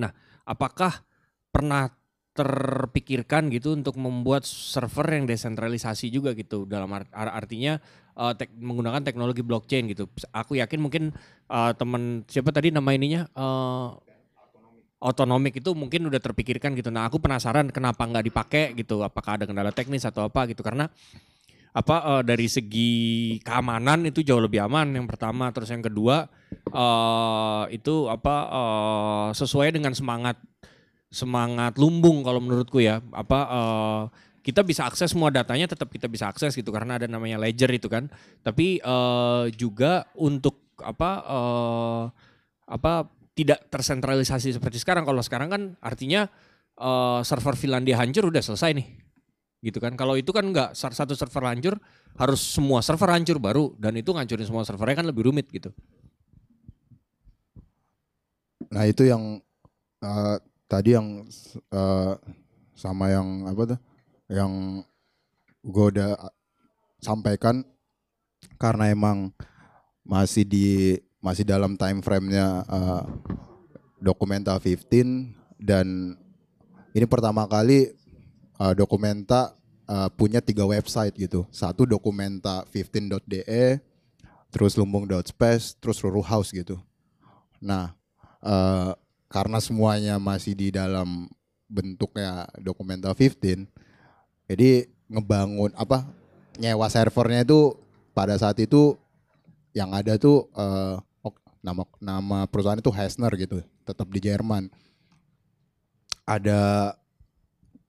Nah, apakah pernah terpikirkan gitu untuk membuat server yang desentralisasi juga gitu dalam art- ar- artinya eh, tek- menggunakan teknologi blockchain gitu. Aku yakin mungkin eh, teman siapa tadi nama ininya eh otonomik itu mungkin udah terpikirkan gitu. Nah, aku penasaran kenapa nggak dipakai gitu. Apakah ada kendala teknis atau apa gitu? Karena apa eh, dari segi keamanan itu jauh lebih aman yang pertama. Terus yang kedua eh itu apa eh, sesuai dengan semangat semangat lumbung kalau menurutku ya. Apa eh, kita bisa akses semua datanya tetap kita bisa akses gitu. Karena ada namanya ledger itu kan. Tapi eh, juga untuk apa eh, apa tidak tersentralisasi seperti sekarang. Kalau sekarang kan artinya eh, server Finlandia hancur udah selesai nih. Gitu kan. Kalau itu kan enggak satu server hancur harus semua server hancur baru. Dan itu ngancurin semua servernya kan lebih rumit gitu.
Nah itu yang eh, tadi yang eh, sama yang apa tuh? Yang gue udah sampaikan. Karena emang masih di masih dalam time frame-nya eh, Dokumenta 15 dan ini pertama kali eh, Dokumenta eh, punya tiga website gitu. Satu Dokumenta 15.de, terus lumbung.space, terus Ruru House gitu. Nah, eh, karena semuanya masih di dalam bentuknya Dokumenta 15, Jadi ngebangun apa nyewa servernya itu pada saat itu yang ada tuh ok- nama nama perusahaan itu Hessner gitu, tetap di Jerman. Ada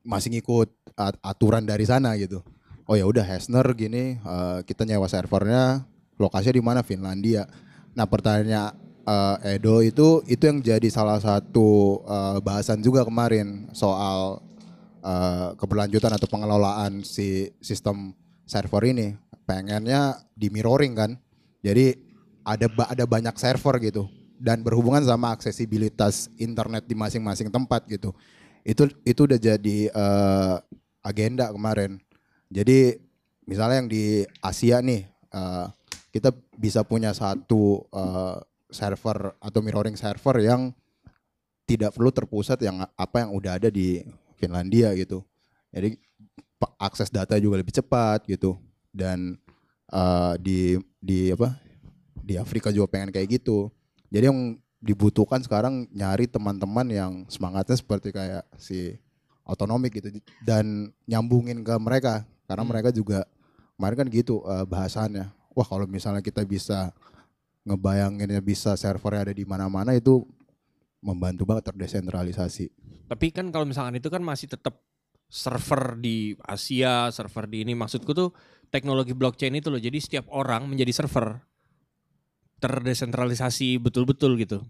masih ngikut at- aturan dari sana gitu. Oh ya udah Hessner gini eh, kita nyewa servernya lokasinya di mana Finlandia. Nah pertanyaannya eh, Edo itu itu yang jadi salah satu eh, bahasan juga kemarin soal eh, keberlanjutan atau pengelolaan si sistem server ini. Pengennya di mirroring kan. Jadi ada ada banyak server gitu dan berhubungan sama aksesibilitas internet di masing-masing tempat gitu. Itu itu udah jadi eh, agenda kemarin. Jadi misalnya yang di Asia nih eh, kita bisa punya satu eh, server atau mirroring server yang tidak perlu terpusat yang apa yang udah ada di Finlandia gitu. Jadi akses data juga lebih cepat gitu dan eh, di di apa di Afrika juga pengen kayak gitu. Jadi yang dibutuhkan sekarang nyari teman-teman yang semangatnya seperti kayak si otonomik gitu dan nyambungin ke mereka karena mereka juga kemarin kan gitu eh, bahasannya. Wah kalau misalnya kita bisa ngebayanginnya bisa servernya ada di mana-mana itu membantu banget terdesentralisasi.
Tapi kan kalau misalkan itu kan masih tetap server di Asia, server di ini maksudku tuh teknologi blockchain itu loh. Jadi setiap orang menjadi server terdesentralisasi betul-betul gitu.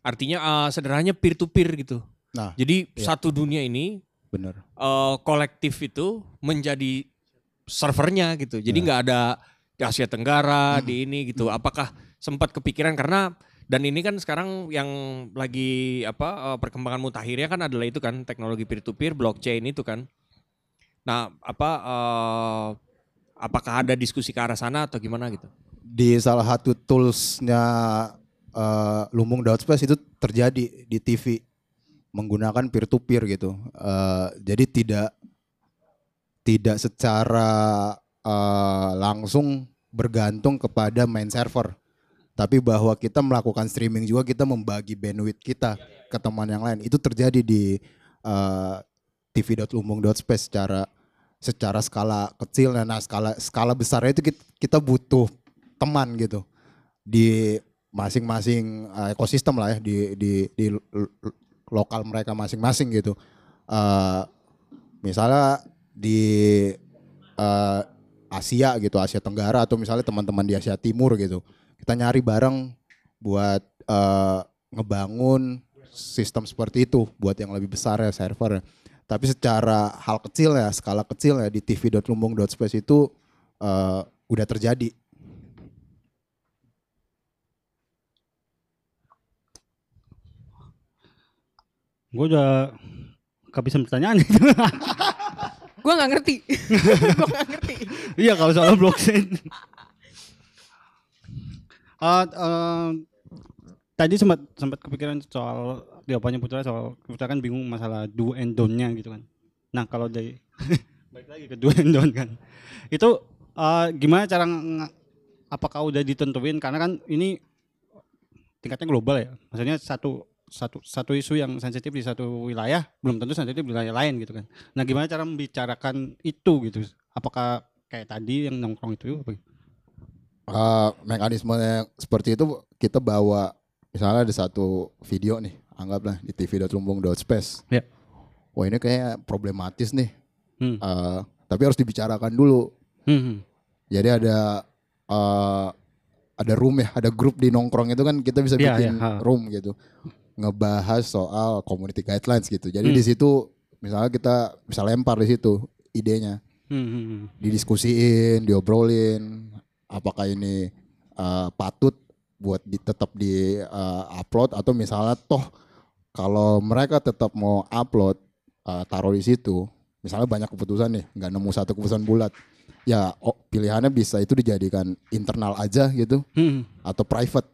Artinya eh, sederhananya peer to peer gitu.
Nah,
Jadi
iya.
satu dunia ini
bener.
eh, kolektif itu menjadi servernya gitu. Jadi nggak ada di Asia Tenggara di ini gitu. Apakah sempat kepikiran karena dan ini kan sekarang yang lagi apa eh, perkembangan mutakhirnya kan adalah itu kan teknologi peer to peer blockchain itu kan. Nah, apa eh, apakah ada diskusi ke arah sana atau gimana gitu?
Di salah satu toolsnya eh, Lumbung Space itu terjadi di TV menggunakan peer to peer gitu. Eh, jadi tidak tidak secara eh, langsung bergantung kepada main server. Tapi bahwa kita melakukan streaming juga kita membagi bandwidth kita ke teman yang lain. Itu terjadi di eh, tv.lumbung.space secara secara skala kecil nah skala skala besarnya itu kita butuh teman gitu di masing-masing eh, ekosistem lah ya di di di lokal mereka masing-masing gitu. Eh, misalnya di eh, Asia gitu, Asia Tenggara atau misalnya teman-teman di Asia Timur gitu. Kita nyari bareng buat eh, ngebangun sistem seperti itu buat yang lebih besar ya server. Tapi secara hal kecil ya, skala kecil ya di tv.lumbung.space itu eh, udah terjadi.
Gue udah kehabisan pertanyaan itu.
Gue nggak ngerti. Gue nggak ngerti.
iya kalau soal blockchain. Eh, eh, tadi sempat sempat kepikiran soal jawabannya Putra soal Putra kan bingung masalah do and don't-nya gitu kan. Nah kalau dari balik lagi ke do and don't kan. Itu eh, gimana cara apakah udah ditentuin karena kan ini tingkatnya global ya. Maksudnya satu satu satu isu yang sensitif di satu wilayah belum tentu sensitif di wilayah lain gitu kan. Nah gimana cara membicarakan itu gitu? Apakah kayak tadi yang nongkrong itu apa?
Eh, mekanisme yang seperti itu kita bawa misalnya ada satu video nih anggaplah di tv.lumbung.space
Ya.
wah ini kayak problematis nih
Hmm.
Eh, tapi harus dibicarakan dulu
Hmm.
jadi ada eh, ada room ya ada grup di nongkrong itu kan kita bisa
Iya,
bikin
iya, ha.
room gitu ngebahas soal community guidelines gitu jadi
Hmm.
di situ misalnya kita bisa lempar di situ idenya
Hmm, hmm, hmm.
didiskusiin, diobrolin, apakah ini eh, patut buat di, tetap di eh, upload atau misalnya toh kalau mereka tetap mau upload eh, taruh di situ, misalnya banyak keputusan nih, nggak nemu satu keputusan bulat, ya oh, pilihannya bisa itu dijadikan internal aja gitu
Hmm.
atau private.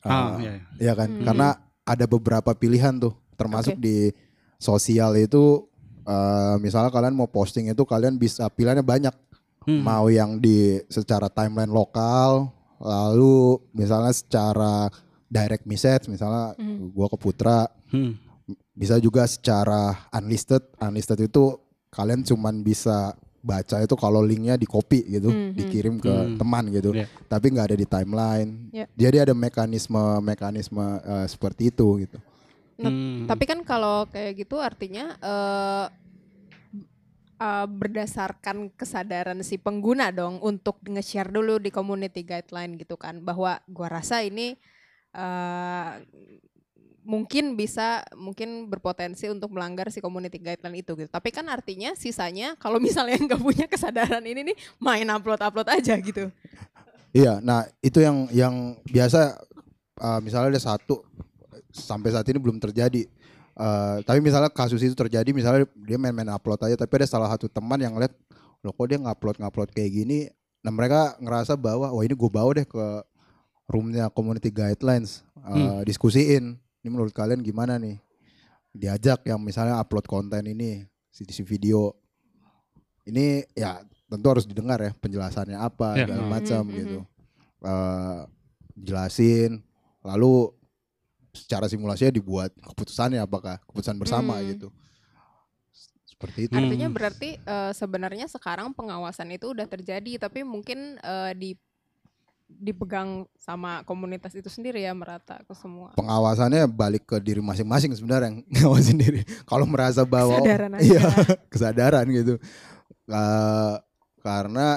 Ah,
Eh,
iya, iya.
Iya kan,
Hmm.
karena ada beberapa pilihan tuh, termasuk di sosial itu, eh, misalnya kalian mau posting itu kalian bisa pilihannya banyak,
Hmm.
mau yang di secara timeline lokal, lalu misalnya secara direct message, misalnya
Hmm.
gua ke Putra,
Hmm.
bisa juga secara unlisted, unlisted itu kalian cuman bisa baca itu kalau linknya di copy gitu,
Mhm.
dikirim ke
Hmm.
teman gitu,
Iya.
tapi nggak ada di timeline.
Iya.
Jadi ada mekanisme mekanisme eh, seperti itu gitu.
Nah,
Hmm.
Tapi kan kalau kayak gitu artinya eh eh, berdasarkan kesadaran si pengguna dong untuk nge-share dulu di community guideline gitu kan bahwa gua rasa ini eh mungkin bisa mungkin berpotensi untuk melanggar si community guideline itu gitu. Tapi kan artinya sisanya kalau misalnya nggak punya kesadaran ini nih main upload-upload aja gitu.
Iya, nah itu yang yang biasa uh, misalnya ada satu sampai saat ini belum terjadi. Uh, tapi misalnya kasus itu terjadi, misalnya dia main-main upload aja, tapi ada salah satu teman yang lihat, loh kok dia ngupload ngupload kayak gini. Nah mereka ngerasa bahwa wah ini gue bawa deh ke roomnya community guidelines, uh, diskusiin. Ini menurut kalian gimana nih? Diajak yang misalnya upload konten ini, si, si video. Ini ya tentu harus didengar ya penjelasannya apa
Ya.
segala
Hmm,
macam
hmm,
gitu. Eh, jelasin lalu secara simulasinya dibuat keputusannya apakah keputusan bersama
Hmm.
gitu. Seperti itu.
Artinya
Hmm.
berarti eh, sebenarnya sekarang pengawasan itu udah terjadi tapi mungkin eh, di dipegang sama komunitas itu sendiri ya merata ke semua.
Pengawasannya balik ke diri masing-masing sebenarnya yang ngawasin diri. Kalau merasa bahwa
Kesadaran aja.
iya kesadaran gitu. Eh, karena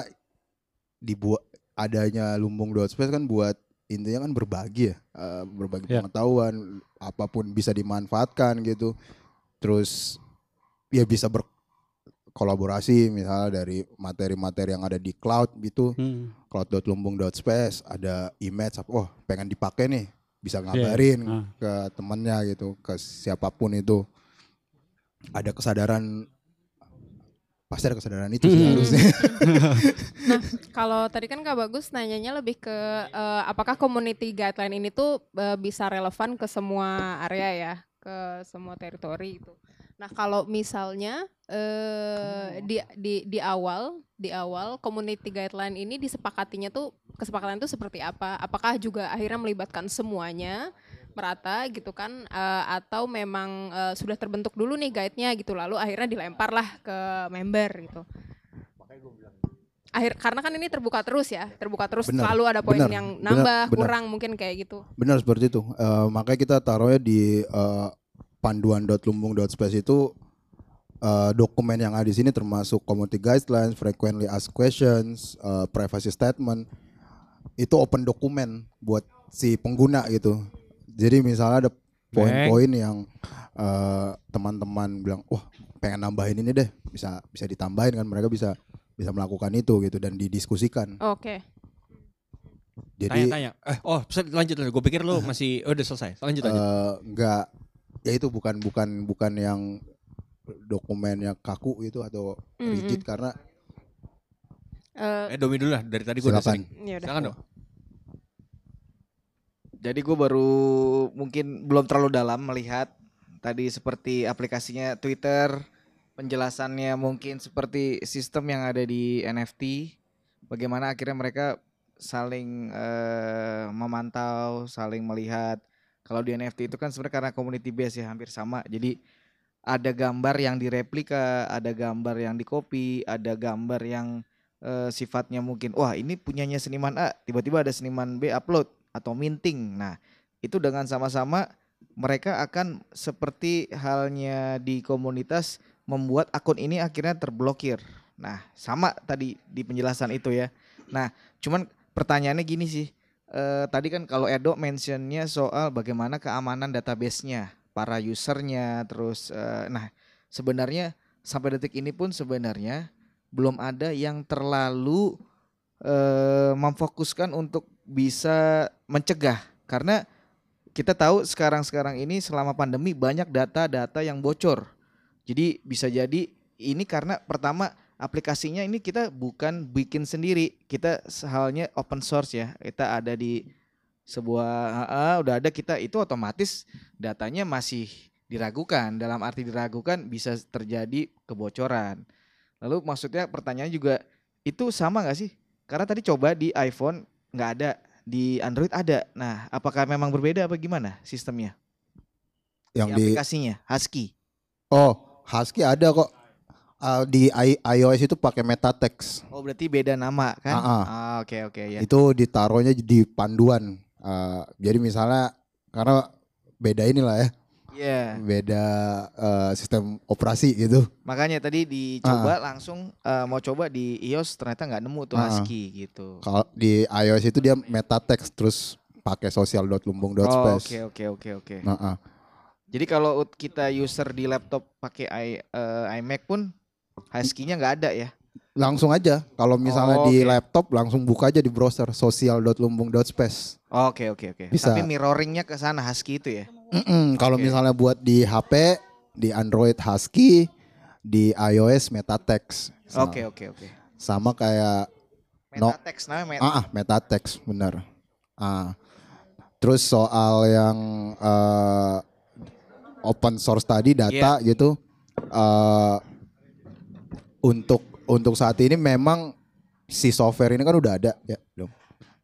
dibuat adanya lumbung dot space kan buat intinya kan berbagi ya, eh, berbagi
Ya.
pengetahuan apa pun bisa dimanfaatkan gitu. Terus ya bisa berkolaborasi misalnya dari materi-materi yang ada di cloud gitu,
Hmm.
cloud.lumbung.space ada image apa, wah pengen dipakai nih, bisa
Iya.
ngabarin
Ah.
ke temennya gitu, ke siapa pun itu. Ada kesadaran pasti ada kesadaran itu sih
Hmm.
harusnya.
Nah, kalau tadi kan Kak Bagus nanyanya lebih ke eh, apakah community guideline ini tuh eh, bisa relevan ke semua area ya, ke semua teritori itu. Nah, kalau misalnya eh di di di awal di awal community guideline ini disepakatinya tuh kesepakatan itu seperti apa? Apakah juga akhirnya melibatkan semuanya merata gitu kan eh, atau memang eh, sudah terbentuk dulu nih guide-nya gitu lalu akhirnya dilemparlah ke member gitu. Akhir karena kan ini terbuka terus ya, terbuka terus
Benar,
selalu ada poin
benar,
yang nambah,
benar.
kurang mungkin kayak gitu.
Benar seperti itu. Eh, makanya kita taruhnya di eh, panduan.lumbung.space itu eh, dokumen yang ada di sini termasuk community guidelines, frequently asked questions, eh, privacy statement. Itu open dokumen buat si pengguna gitu. Jadi misalnya ada poin-poin yang eh, teman-teman bilang, "Wah, pengen nambahin ini deh." Bisa bisa ditambahin kan mereka bisa bisa melakukan itu gitu dan didiskusikan.
Oke.
Jadi
Tanya-tanya. Eh, oh, bisa lanjut lanjut. Gue pikir lu masih oh, udah selesai. Lanjut lanjut.
eh enggak ya itu bukan bukan bukan yang dokumennya kaku itu atau rigid karena
Eh,
eh, Domi dulu lah. Dari tadi gue udah sering.
ya udah.
Silakan dong.
Jadi gue baru mungkin belum terlalu dalam melihat tadi seperti aplikasinya Twitter, penjelasannya mungkin seperti sistem yang ada di NFT, bagaimana akhirnya mereka saling eh, memantau, saling melihat. Kalau di NFT itu kan sebenarnya karena community base ya hampir sama. Jadi ada gambar yang direplika, ada gambar yang di-copy, ada gambar yang eh, sifatnya mungkin wah ini punyanya seniman A, tiba-tiba ada seniman B upload atau minting. Nah, itu dengan sama-sama mereka akan seperti halnya di komunitas membuat akun ini akhirnya terblokir. Nah, sama tadi di penjelasan itu ya. Nah, cuman pertanyaannya gini sih. Eh, tadi kan kalau Edo mentionnya soal bagaimana keamanan database-nya, para usernya, terus eh, nah sebenarnya sampai detik ini pun sebenarnya belum ada yang terlalu eh, memfokuskan untuk bisa mencegah karena kita tahu sekarang-sekarang ini selama pandemi banyak data-data yang bocor. Jadi bisa jadi ini karena pertama aplikasinya ini kita bukan bikin sendiri, kita halnya open source ya. Kita ada di sebuah ah, udah ada kita itu otomatis datanya masih diragukan. Dalam arti diragukan bisa terjadi kebocoran. Lalu maksudnya pertanyaan juga itu sama nggak sih? Karena tadi coba di iPhone nggak ada, di Android ada. Nah, apakah memang berbeda apa gimana sistemnya?
yang
di
di
aplikasinya Husky.
oh Husky ada kok Uh, di I- iOS itu pakai meta text.
Oh berarti beda nama kan?
Ah, ah.
Ah, Oke oke ya.
Itu ditaruhnya di panduan. Uh, jadi misalnya karena beda inilah ya.
Iya.
Beda uh, sistem operasi gitu.
Makanya tadi dicoba langsung eh, mau coba di iOS ternyata nggak nemu tuh
Ah.
Husky gitu.
Kalau di iOS itu dia meta text terus pakai
Oh,
social.lumbung.space.
Oke oke oke oke.
Nah, ah.
Jadi kalau kita user di laptop pakai i, eh, iMac pun Husky-nya nggak ada ya?
Langsung aja kalau misalnya
Oh,
di
oke.
laptop langsung buka aja di browser social.lumbung.space.
Oke oke oke.
Bisa.
Tapi mirroringnya ke sana Husky itu ya?
Kalau misalnya buat di HP, di Android Husky, di iOS MetaText.
Oke oke oke.
Sama kayak no,
Metatext namanya meta.
ah, ah, MetaText bener. Ah. Terus soal yang eh, open source tadi data
Iya.
gitu, eh, untuk untuk saat ini memang si software ini kan udah ada ya, belum.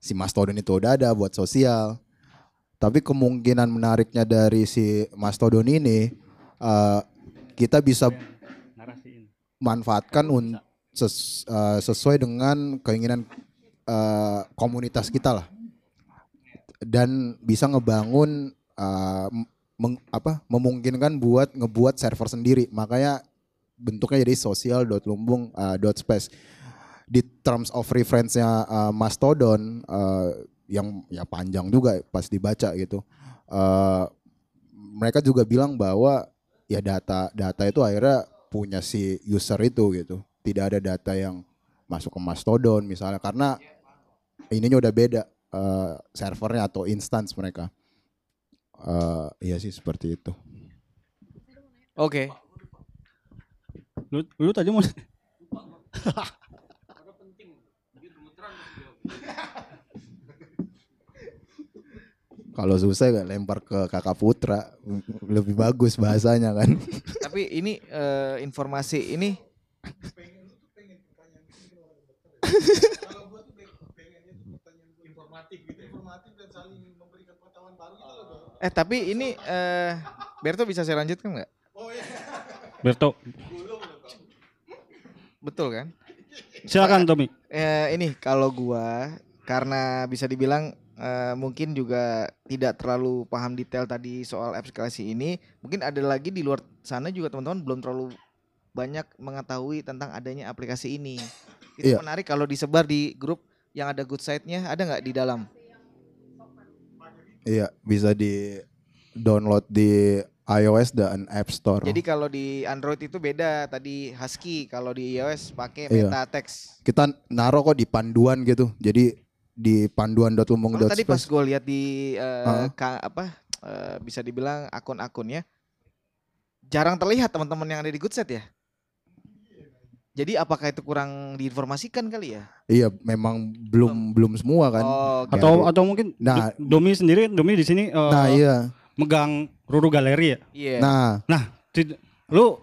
Si Mastodon itu udah ada buat sosial. Tapi kemungkinan menariknya dari si Mastodon ini eh, kita bisa manfaatkan un, ses- eh, sesuai dengan keinginan eh, komunitas kita lah dan bisa ngebangun eh, meng- apa memungkinkan buat ngebuat server sendiri makanya bentuknya jadi social.lumbung.space di terms of reference-nya eh, Mastodon eh, yang ya panjang juga pas dibaca gitu. Eh, mereka juga bilang bahwa ya data data itu akhirnya punya si user itu gitu. Tidak ada data yang masuk ke Mastodon misalnya karena ininya udah beda servernya atau instance mereka. Eh iya sih seperti itu.
Oke.
Lu, lu tadi mau
kalau susah gak lempar ke kakak Putra lebih bagus bahasanya kan
Tapi ini eh, informasi ini Eh tapi ini eh Berto bisa saya lanjutkan nggak?
Berto.
Betul kan?
Silakan Tommy.
Eh, ini kalau gua karena bisa dibilang eh, mungkin juga tidak terlalu paham detail tadi soal aplikasi ini, mungkin ada lagi di luar sana juga teman-teman belum terlalu banyak mengetahui tentang adanya aplikasi ini. Itu
Iya.
menarik kalau disebar di grup yang ada good side-nya, ada nggak di dalam?
iya bisa di download di iOS dan App Store
Jadi kalau di Android itu beda tadi Husky, kalau di iOS pakai
Iya.
MetaText.
kita naruh kok di panduan gitu jadi di
Kalau tadi pas gue lihat di eh,
Heeh.
ka- apa eh, bisa dibilang akun-akunnya jarang terlihat teman-teman yang ada di Goodset ya. Jadi apakah itu kurang diinformasikan kali ya?
iya memang belum belum semua kan
Oh, oke.
Atau atau mungkin
Nah.
Do- Domi sendiri Domi di sini eh,
nah iya
megang Ruru Galeri ya.
Iya.
nah
Nah, tid- lu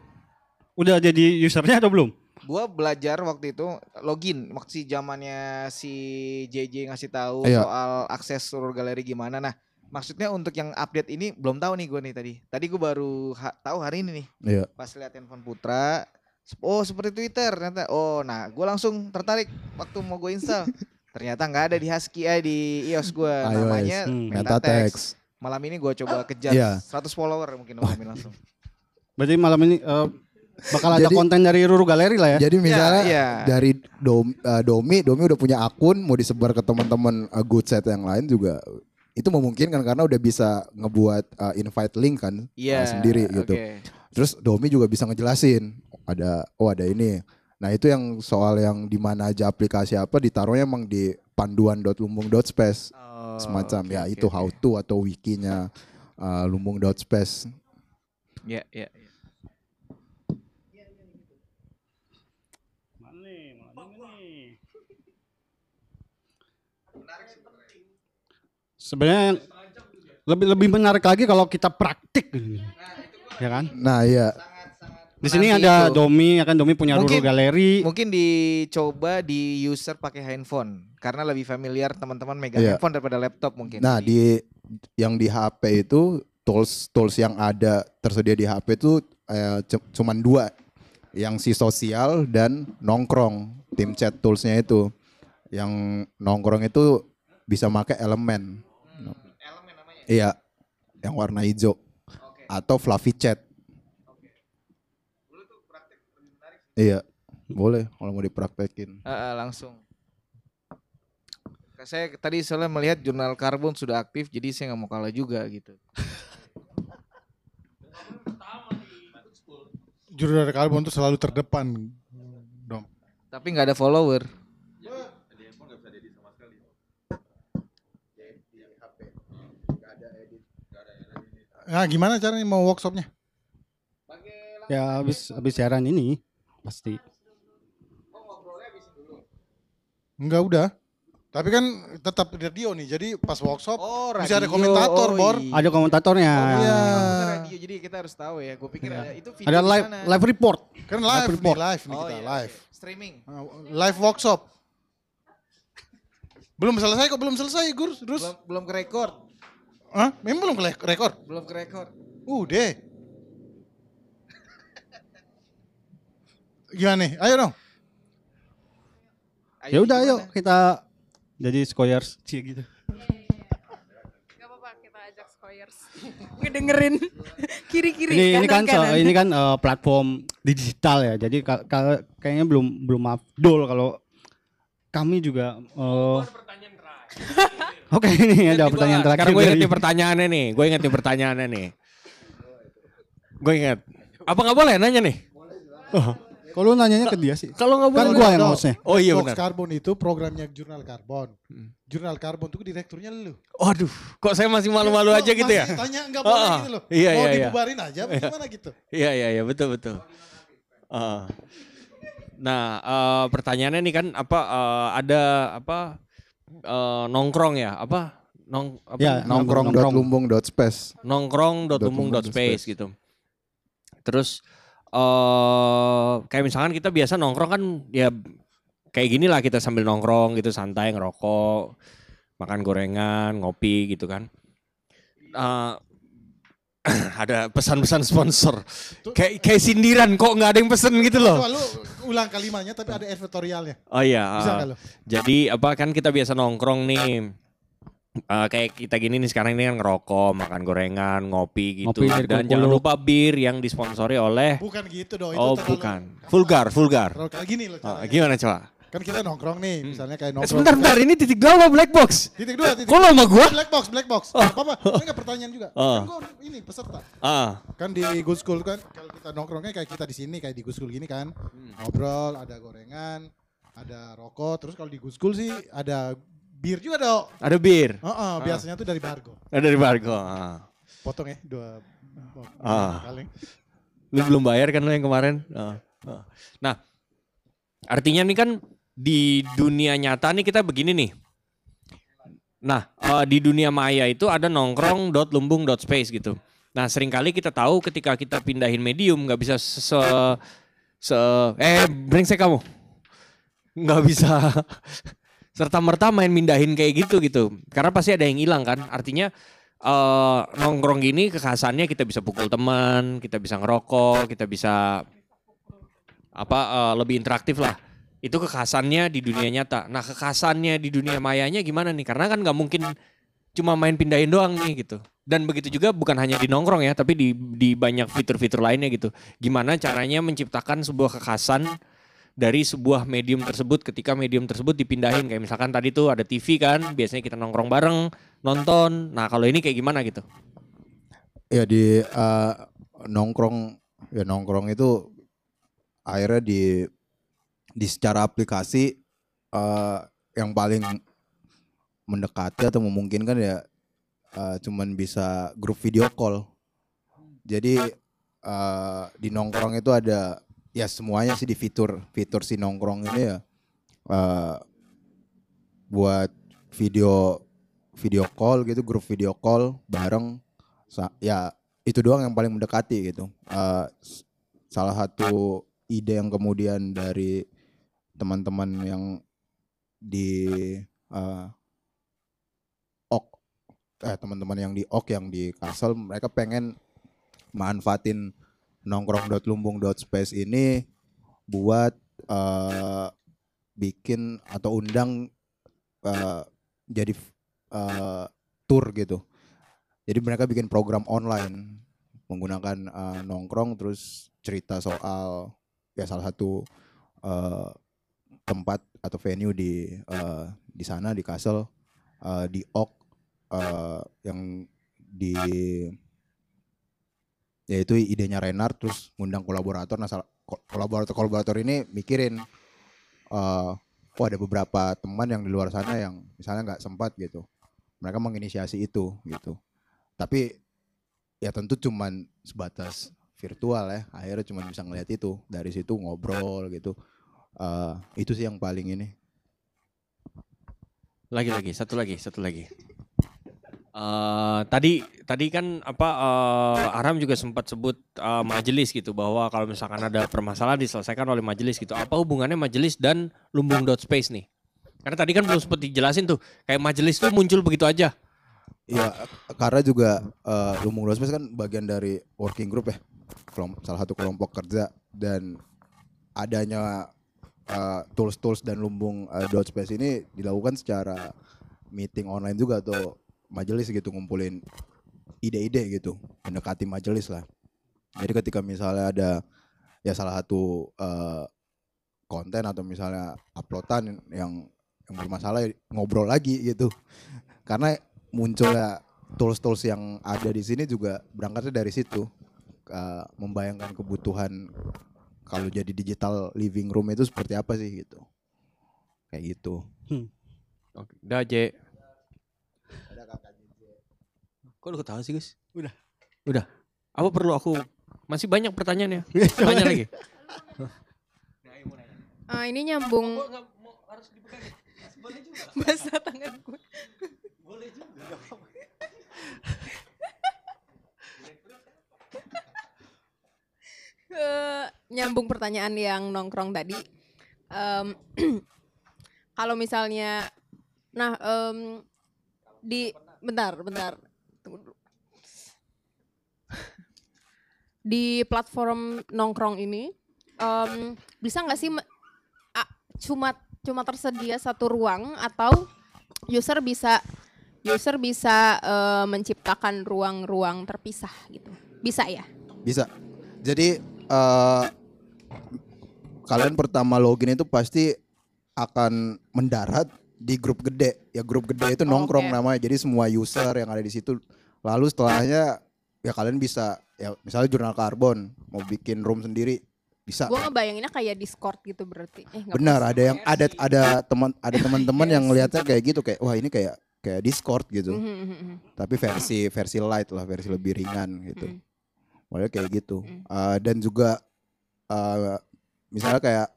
udah jadi usernya atau belum?
Gua belajar waktu itu login waktu si zamannya si JJ ngasih tahu
Iya.
soal akses seluruh galeri gimana. Nah, maksudnya untuk yang update ini belum tahu nih gue nih tadi. Tadi gue baru ha- tahu hari ini nih.
iya
Pas lihat handphone Putra, oh seperti Twitter ternyata. Oh, nah gue langsung tertarik waktu mau gue install. ternyata nggak ada di Husky eh di iOS gue. Namanya
Hmm.
MetaText. Malam ini gue coba kejar
Iya.
100 follower mungkin malam ini langsung.
Berarti malam ini eh, bakal ada
Jadi-
konten dari Ruru Galeri lah ya.
Jadi misalnya
iya.
dari Dom, eh, Domi, Domi udah punya akun mau disebar ke teman-teman eh, good set yang lain juga itu memungkinkan karena udah bisa ngebuat eh, invite link kan eh,
Iya.
sendiri gitu. Terus Domi juga bisa ngejelasin ada oh ada ini. Nah itu yang soal yang di mana aja aplikasi apa ditaruhnya emang di panduan.lumbung.space
Oh,
semacam
oke,
ya
oke,
itu
oke.
how to atau wikinya eh, lumbung.space.
Ya, ya. ya.
Sebenarnya yang lebih lebih menarik lagi kalau kita praktik gitu. Ya kan?
Nah iya
Di sini ada
itu.
Domi, ya kan Domi punya Ruru
Mungkin-
Galeri.
Mungkin dicoba di user pakai handphone karena lebih familiar teman-teman megang
Iya.
handphone daripada laptop mungkin.
Nah di yang di HP itu tools tools yang ada tersedia di HP itu eh, cu- cuman dua yang si sosial dan nongkrong tim chat toolsnya itu yang nongkrong itu bisa pakai elemen iya yang warna hijau atau fluffy chat iya boleh kalau mau dipraktekin
Ah, ah, langsung. Saya tadi soalnya melihat jurnal karbon sudah aktif, jadi saya nggak mau kalah juga gitu.
Jurnal karbon itu selalu terdepan dong.
Tapi nggak ada follower.
Nah, gimana caranya mau workshopnya?
Ya habis habis siaran ini pasti.
Enggak udah. Tapi kan tetap radio nih, jadi pas workshop
Oh,
bisa ada
radio.
komentator,
Oh,
Bor.
iya.
Ada komentatornya.
iya.
Bukan radio, jadi kita harus tahu ya. Gue pikir
Iya.
ada itu video
Ada live
mana?
live report.
Kan live,
report.
nih, live nih
Oh,
kita,
iya,
live.
Streaming.
Uh, Live workshop. Belum selesai kok, belum selesai, Gur. Terus?
Belum belum ke record.
Hah? Memang belum ke rekor?
Belum ke record.
Udah. Gimana nih? Ayo dong.
Ya udah ayo kita jadi squares Cie gitu.
Gak apa-apa kita ajak Skoyers. Ngedengerin kiri-kiri
Ini ini kan
kanan-kanan.
so- ini kan eh, platform digital ya. Jadi ka- ka- kayaknya belum belum afdol kalau kami juga eh, Oke ini ada pertanyaan terakhir.
Gue
dari-
ingetin pertanyaannya nih. Gue ingetin pertanyaannya nih. Gue inget. Apa nggak boleh nanya nih? Oh.
Kalau nanyanya ke dia sih.
Kalau nggak
Kan gua yang hostnya.
Oh iya benar.
Carbon itu programnya Jurnal Karbon. Jurnal Karbon itu direkturnya lu.
Waduh, kok saya masih malu-malu
Kok
aja gitu ya?
Tanya enggak boleh
Ah,
gitu loh.
Iya,
Mau
iya, iya.
dibubarin aja apa
Iya.
gimana gitu.
Iya iya iya betul betul. Ah. nah eh, pertanyaannya nih kan apa eh, ada apa eh, nongkrong ya apa nong apa
Ya,
nongkrong dot lumbung dot space
nongkrong dot lumbung dot space. gitu. Terus eh kayak misalkan kita biasa nongkrong kan ya kayak gini lah kita sambil nongkrong gitu santai ngerokok, makan gorengan, ngopi gitu kan. Eh, ada pesan-pesan sponsor. Kayak kayak sindiran kok nggak ada yang pesen gitu loh.
Coba lu ulang kalimatnya tapi ada editorialnya.
Oh iya.
Bisa
uh, jadi apa kan kita biasa nongkrong nih. Uh, kayak kita gini nih sekarang ini kan ngerokok, makan gorengan, ngopi gitu.
Ngopi
Dan
Kokolo.
jangan lupa bir yang disponsori oleh
Bukan gitu dong. itu
Oh
terlalu-
bukan. Vulgar, vulgar.
Gini loh.
Oh, gimana coba?
Kan kita nongkrong nih, misalnya kayak
Eh,
nongkrong.
sebentar, bentar. Ini titik dua apa black box?
Titik dua, titik
Kok lo sama gua?
Black box, black box. Gak apa-apa, ini gak pertanyaan juga.
Oh.
Kan gua ini peserta.
Ah,
Kan di good school kan, kalau kita nongkrongnya kayak kita di sini, kayak di good school gini kan. Ngobrol, ada gorengan, ada rokok. Terus kalau di good school sih ada bir juga dong.
ada bir.
Heeh, biasanya tuh dari Bargo.
Ada dari Bargo. Ah.
Potong ya, dua.
Ah.
Kaleng.
Lu belum bayar kan lo yang kemarin? Ah, ah. Nah, artinya nih kan di dunia nyata nih kita begini nih. Nah, eh, di dunia maya itu ada nongkrong dot lumbung dot space gitu. Nah, sering kali kita tahu ketika kita pindahin medium nggak bisa se, se eh brengsek kamu. nggak bisa serta merta main mindahin kayak gitu gitu. Karena pasti ada yang hilang kan. Artinya eh nongkrong gini kekhasannya kita bisa pukul teman, kita bisa ngerokok, kita bisa apa eh, lebih interaktif lah. Itu kekhasannya di dunia nyata. Nah kekhasannya di dunia mayanya gimana nih? Karena kan nggak mungkin cuma main pindahin doang nih gitu. Dan begitu juga bukan hanya di nongkrong ya, tapi di di banyak fitur-fitur lainnya gitu. Gimana caranya menciptakan sebuah kekhasan dari sebuah medium tersebut ketika medium tersebut dipindahin kayak misalkan tadi tuh ada TV kan, biasanya kita nongkrong bareng, nonton. Nah, kalau ini kayak gimana gitu?
ya di eh, nongkrong ya nongkrong itu akhirnya di di secara aplikasi eh, yang paling mendekati atau memungkinkan ya eh, cuman bisa grup video call jadi eh, di nongkrong itu ada ya semuanya sih di fitur fitur si nongkrong ini ya eh, buat video video call gitu grup video call bareng ya itu doang yang paling mendekati gitu. S- salah satu ide yang kemudian dari teman-teman yang di eh, ok eh teman-teman yang di ok yang di Kasel mereka pengen manfaatin nongkrong.lumbung.space ini buat eh, bikin atau undang eh, jadi eh, tour gitu. Jadi mereka bikin program online menggunakan eh, nongkrong terus cerita soal ya salah satu eh, tempat atau venue di eh, di sana di Castle eh, di Ok eh, yang di ya itu idenya Renard terus ngundang kolaborator. Nah kolaborator kolaborator ini mikirin eh oh ada beberapa teman yang di luar sana yang misalnya nggak sempat gitu. Mereka menginisiasi itu gitu. Tapi ya tentu cuman sebatas virtual ya. Akhirnya cuma bisa ngeliat itu. Dari situ ngobrol gitu. Eh itu sih yang paling ini.
Lagi lagi, satu lagi, satu lagi. Eh tadi tadi kan apa eh, Aram juga sempat sebut eh, majelis gitu bahwa kalau misalkan ada permasalahan diselesaikan oleh majelis gitu. Apa hubungannya majelis dan lumbung dot space nih? Karena tadi kan belum sempat dijelasin tuh, kayak majelis tuh muncul begitu aja.
Iya, karena juga eh, Lumbung Dosmes kan bagian dari working group ya, kelom- salah satu kelompok kerja dan adanya eh, tools-tools dan Lumbung uh, Space ini dilakukan secara meeting online juga atau majelis gitu ngumpulin ide-ide gitu, mendekati majelis lah. Jadi ketika misalnya ada ya salah satu eh, konten atau misalnya uploadan yang yang bermasalah ya ngobrol lagi gitu. Karena munculnya tools-tools yang ada di sini juga berangkatnya dari situ. Eh, membayangkan kebutuhan kalau jadi digital living room itu seperti apa sih gitu. Kayak gitu.
Oke, udah J. Kok lu ketawa sih Gus?
Udah.
Udah. Apa perlu aku masih banyak pertanyaannya? Tanya lagi.
Ah, ini nyambung. Basah tangan gue.
Boleh juga.
Eh, nyambung pertanyaan yang nongkrong tadi. Em, kalau misalnya, nah em, di bentar, bentar, tunggu dulu. Di platform nongkrong ini em, bisa nggak sih cuma cuma tersedia satu ruang atau user bisa user bisa eh, menciptakan ruang-ruang terpisah gitu? Bisa ya?
Bisa. Jadi eh kalian pertama login itu pasti akan mendarat di grup gede. Ya grup gede itu nongkrong namanya. Jadi semua user yang ada di situ. Lalu setelahnya ya kalian bisa ya misalnya jurnal karbon mau bikin room sendiri bisa.
Gue ngebayanginnya kayak Discord gitu berarti. Eh,
Benar, ada yang ada ada teman ada teman-teman yang ngelihatnya kayak gitu kayak wah ini kayak kayak Discord gitu.
Mhm, mhm.
Tapi versi versi light lah, versi lebih ringan gitu. Mulai kayak gitu. Uh, dan juga uh, misalnya kayak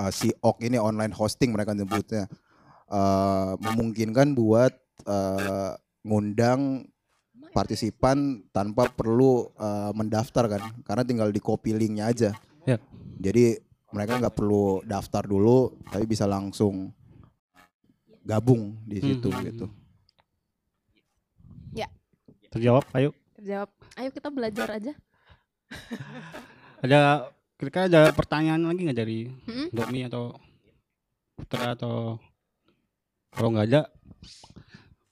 uh, si Ok ini online hosting mereka nyebutnya uh, memungkinkan buat uh, ngundang partisipan tanpa perlu uh, mendaftar kan karena tinggal di copy linknya aja
Ya.
jadi mereka nggak perlu daftar dulu tapi bisa langsung gabung di situ
Hmm.
gitu
Ya,
Terjawab, ayo.
terjawab. Ayo kita belajar aja.
Ada kira-kira ada pertanyaan lagi nggak dari
Mm-mm.
Domi atau Putra atau kalau nggak ada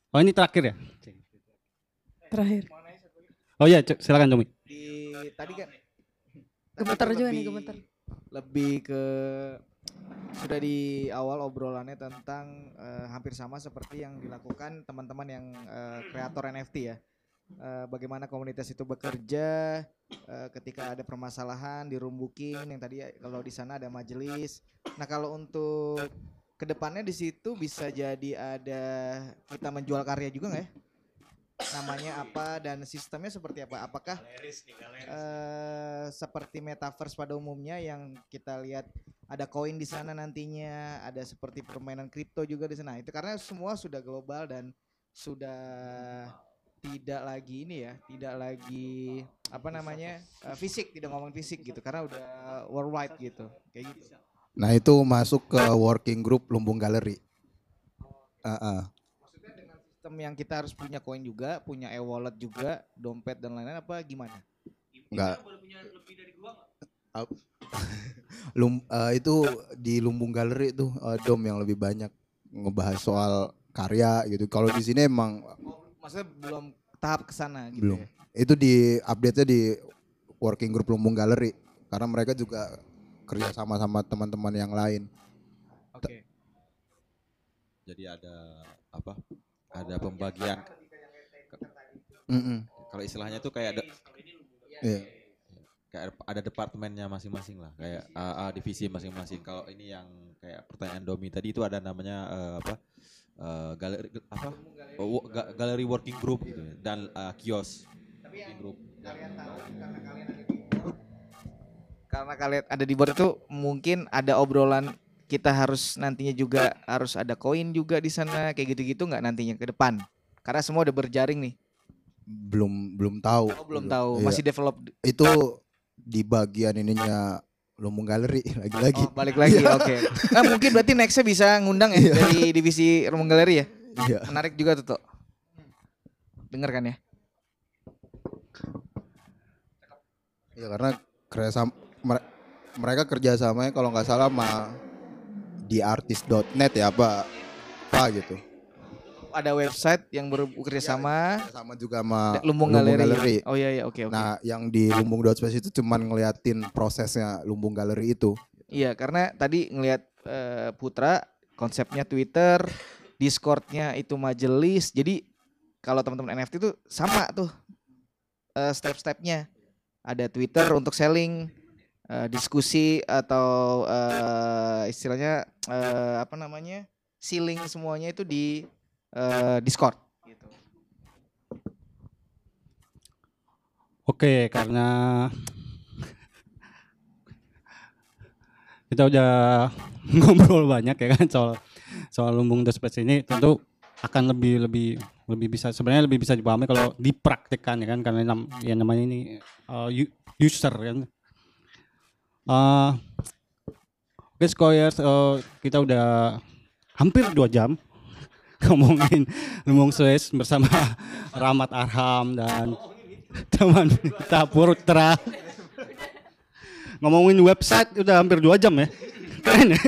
Oh ini terakhir ya?
Terakhir.
Oh iya, silakan Domi.
Di tadi kan
Gemeter juga nih,
lebih-
gemeter.
Lebih ke sudah di awal obrolannya tentang eh, hampir sama seperti yang dilakukan teman-teman yang eh, kreator NFT ya. Eh, bagaimana komunitas itu bekerja eh, ketika ada permasalahan di room booking yang tadi ya, kalau di sana ada majelis. Nah, kalau untuk ke depannya di situ bisa jadi ada kita menjual karya juga nggak ya? Namanya apa dan sistemnya seperti apa? Apakah eh, seperti metaverse pada umumnya yang kita lihat ada koin di sana nantinya, ada seperti permainan kripto juga di sana. Itu karena semua sudah global dan sudah tidak lagi ini ya, tidak lagi apa namanya eh, fisik, tidak ngomong fisik gitu, karena udah worldwide gitu, kayak gitu.
Nah itu masuk ke working group Lumbung Gallery. Ah, ah.
Sistem yang kita harus punya koin juga, punya e-wallet juga, dompet dan lain-lain apa gimana?
Enggak. Lum, eh, itu di Lumbung Galeri itu eh, Dom yang lebih banyak ngebahas soal karya gitu. Kalau di sini emang
Maksudnya belum tahap ke sana gitu.
belum.
ya?
Itu di update-nya di working group Lumbung Galeri karena mereka juga kerja sama sama teman-teman yang lain.
Oke.
Jadi ada apa? Ada pembagian.
Mm-mm.
Kalau istilahnya tuh kayak ada
Iya.
kayak ada departemennya masing-masing lah, kayak uh, uh, divisi masing-masing. Kalau ini yang kayak pertanyaan Domi tadi itu ada namanya uh, apa? Uh, galeri apa? Oh, wo- ga- galeri working group gitu ya. dan uh, kios working group.
Karena kalian ada di board itu mungkin ada obrolan kita harus nantinya juga harus ada koin juga di sana kayak gitu-gitu nggak nantinya ke depan. Karena semua udah berjaring nih.
Belum belum tahu.
Oh, belum tahu.
Iya.
Masih develop.
Itu di bagian ininya Lumbung Galeri lagi-lagi.
Oh, balik lagi.
Iya.
Oke. Nah, mungkin berarti nextnya bisa ngundang ya dari divisi Rumah Galeri ya.
Iya.
Menarik juga tuh, Tok. Dengar kan ya?
Ya karena kerja sama mere- mereka kerja samanya kalau nggak salah sama di artis.net ya apa apa gitu.
Ada website yang bekerja sama
sama juga sama
Lumbung, Galeri. Oh iya iya oke oke.
Nah, yang di Lumbung Dot Space itu cuman ngeliatin prosesnya Lumbung Galeri itu.
Iya, karena tadi ngelihat eh, Putra konsepnya Twitter, Discordnya itu majelis. Jadi kalau teman-teman NFT itu sama tuh eh, step-stepnya. Ada Twitter untuk selling, eh, diskusi atau eh, istilahnya eh, apa namanya sealing semuanya itu di eh, Discord.
Oke, karena kita udah ngobrol banyak ya kan soal soal lumbung Space ini tentu akan lebih lebih lebih bisa sebenarnya lebih bisa dipahami kalau dipraktikkan ya kan karena yang namanya ini uh, user kan. Uh, Oke, Skoyers, uh, kita udah hampir dua jam ngomongin lumbung Suez bersama Rahmat Arham dan teman kita Putra ngomongin website udah hampir dua jam ya. Keren ya.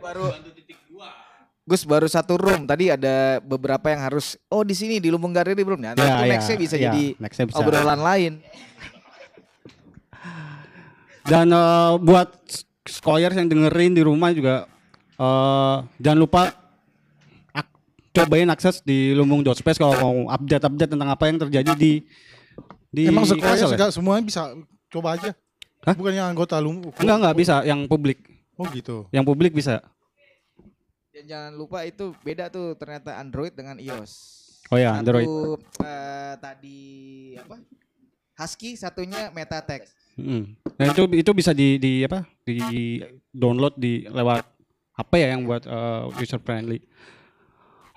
Baru Gus baru satu room. Tadi ada beberapa yang harus oh di sini di Lumbung Galeri belum ya. Nanti
Ya, ya,
nextnya bisa
ya,
jadi
nextnya bisa.
obrolan lain.
dan eh, buat Skoyers yang dengerin di rumah juga eh, jangan lupa ak- cobain akses di lumbung.space kalau mau update-update tentang apa yang terjadi di di
Emang
Kalsel ya?
semuanya bisa coba aja. Bukannya anggota lumbu.
Enggak enggak bisa yang publik.
Oh gitu.
Yang publik bisa.
Jangan lupa itu beda tuh ternyata Android dengan iOS.
Oh ya,
Satu,
Android.
eh, tadi apa? Husky satunya MetaText.
Mm. Dan itu itu bisa di di apa? Di download di lewat HP ya yang buat user friendly.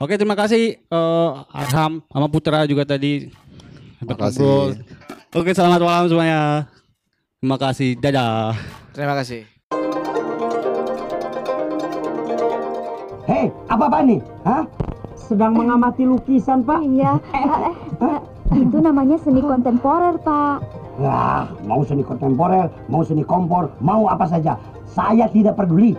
Oke, terima kasih eh, Arham sama Putra juga tadi.
Makasih.
ngobrol. Oke, selamat malam semuanya. Terima kasih. Dadah.
Terima kasih.
Hei, apa-apa nih? Hah? Sedang mengamati lukisan, Pak?
Iya. Itu namanya seni kontemporer, Pak.
Wah, mau seni kontemporer, mau seni kompor, mau apa saja. Saya tidak peduli.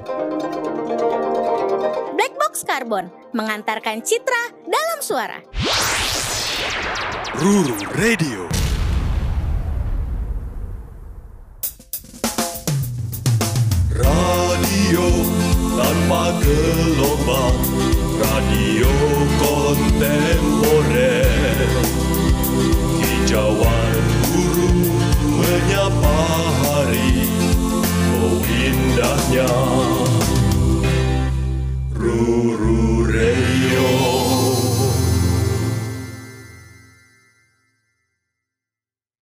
Black Box Carbon mengantarkan citra dalam suara.
Ruru Radio. Radio tanpa gelombang radio kontemporer. Hijauan guru menyapa hari oh indahnya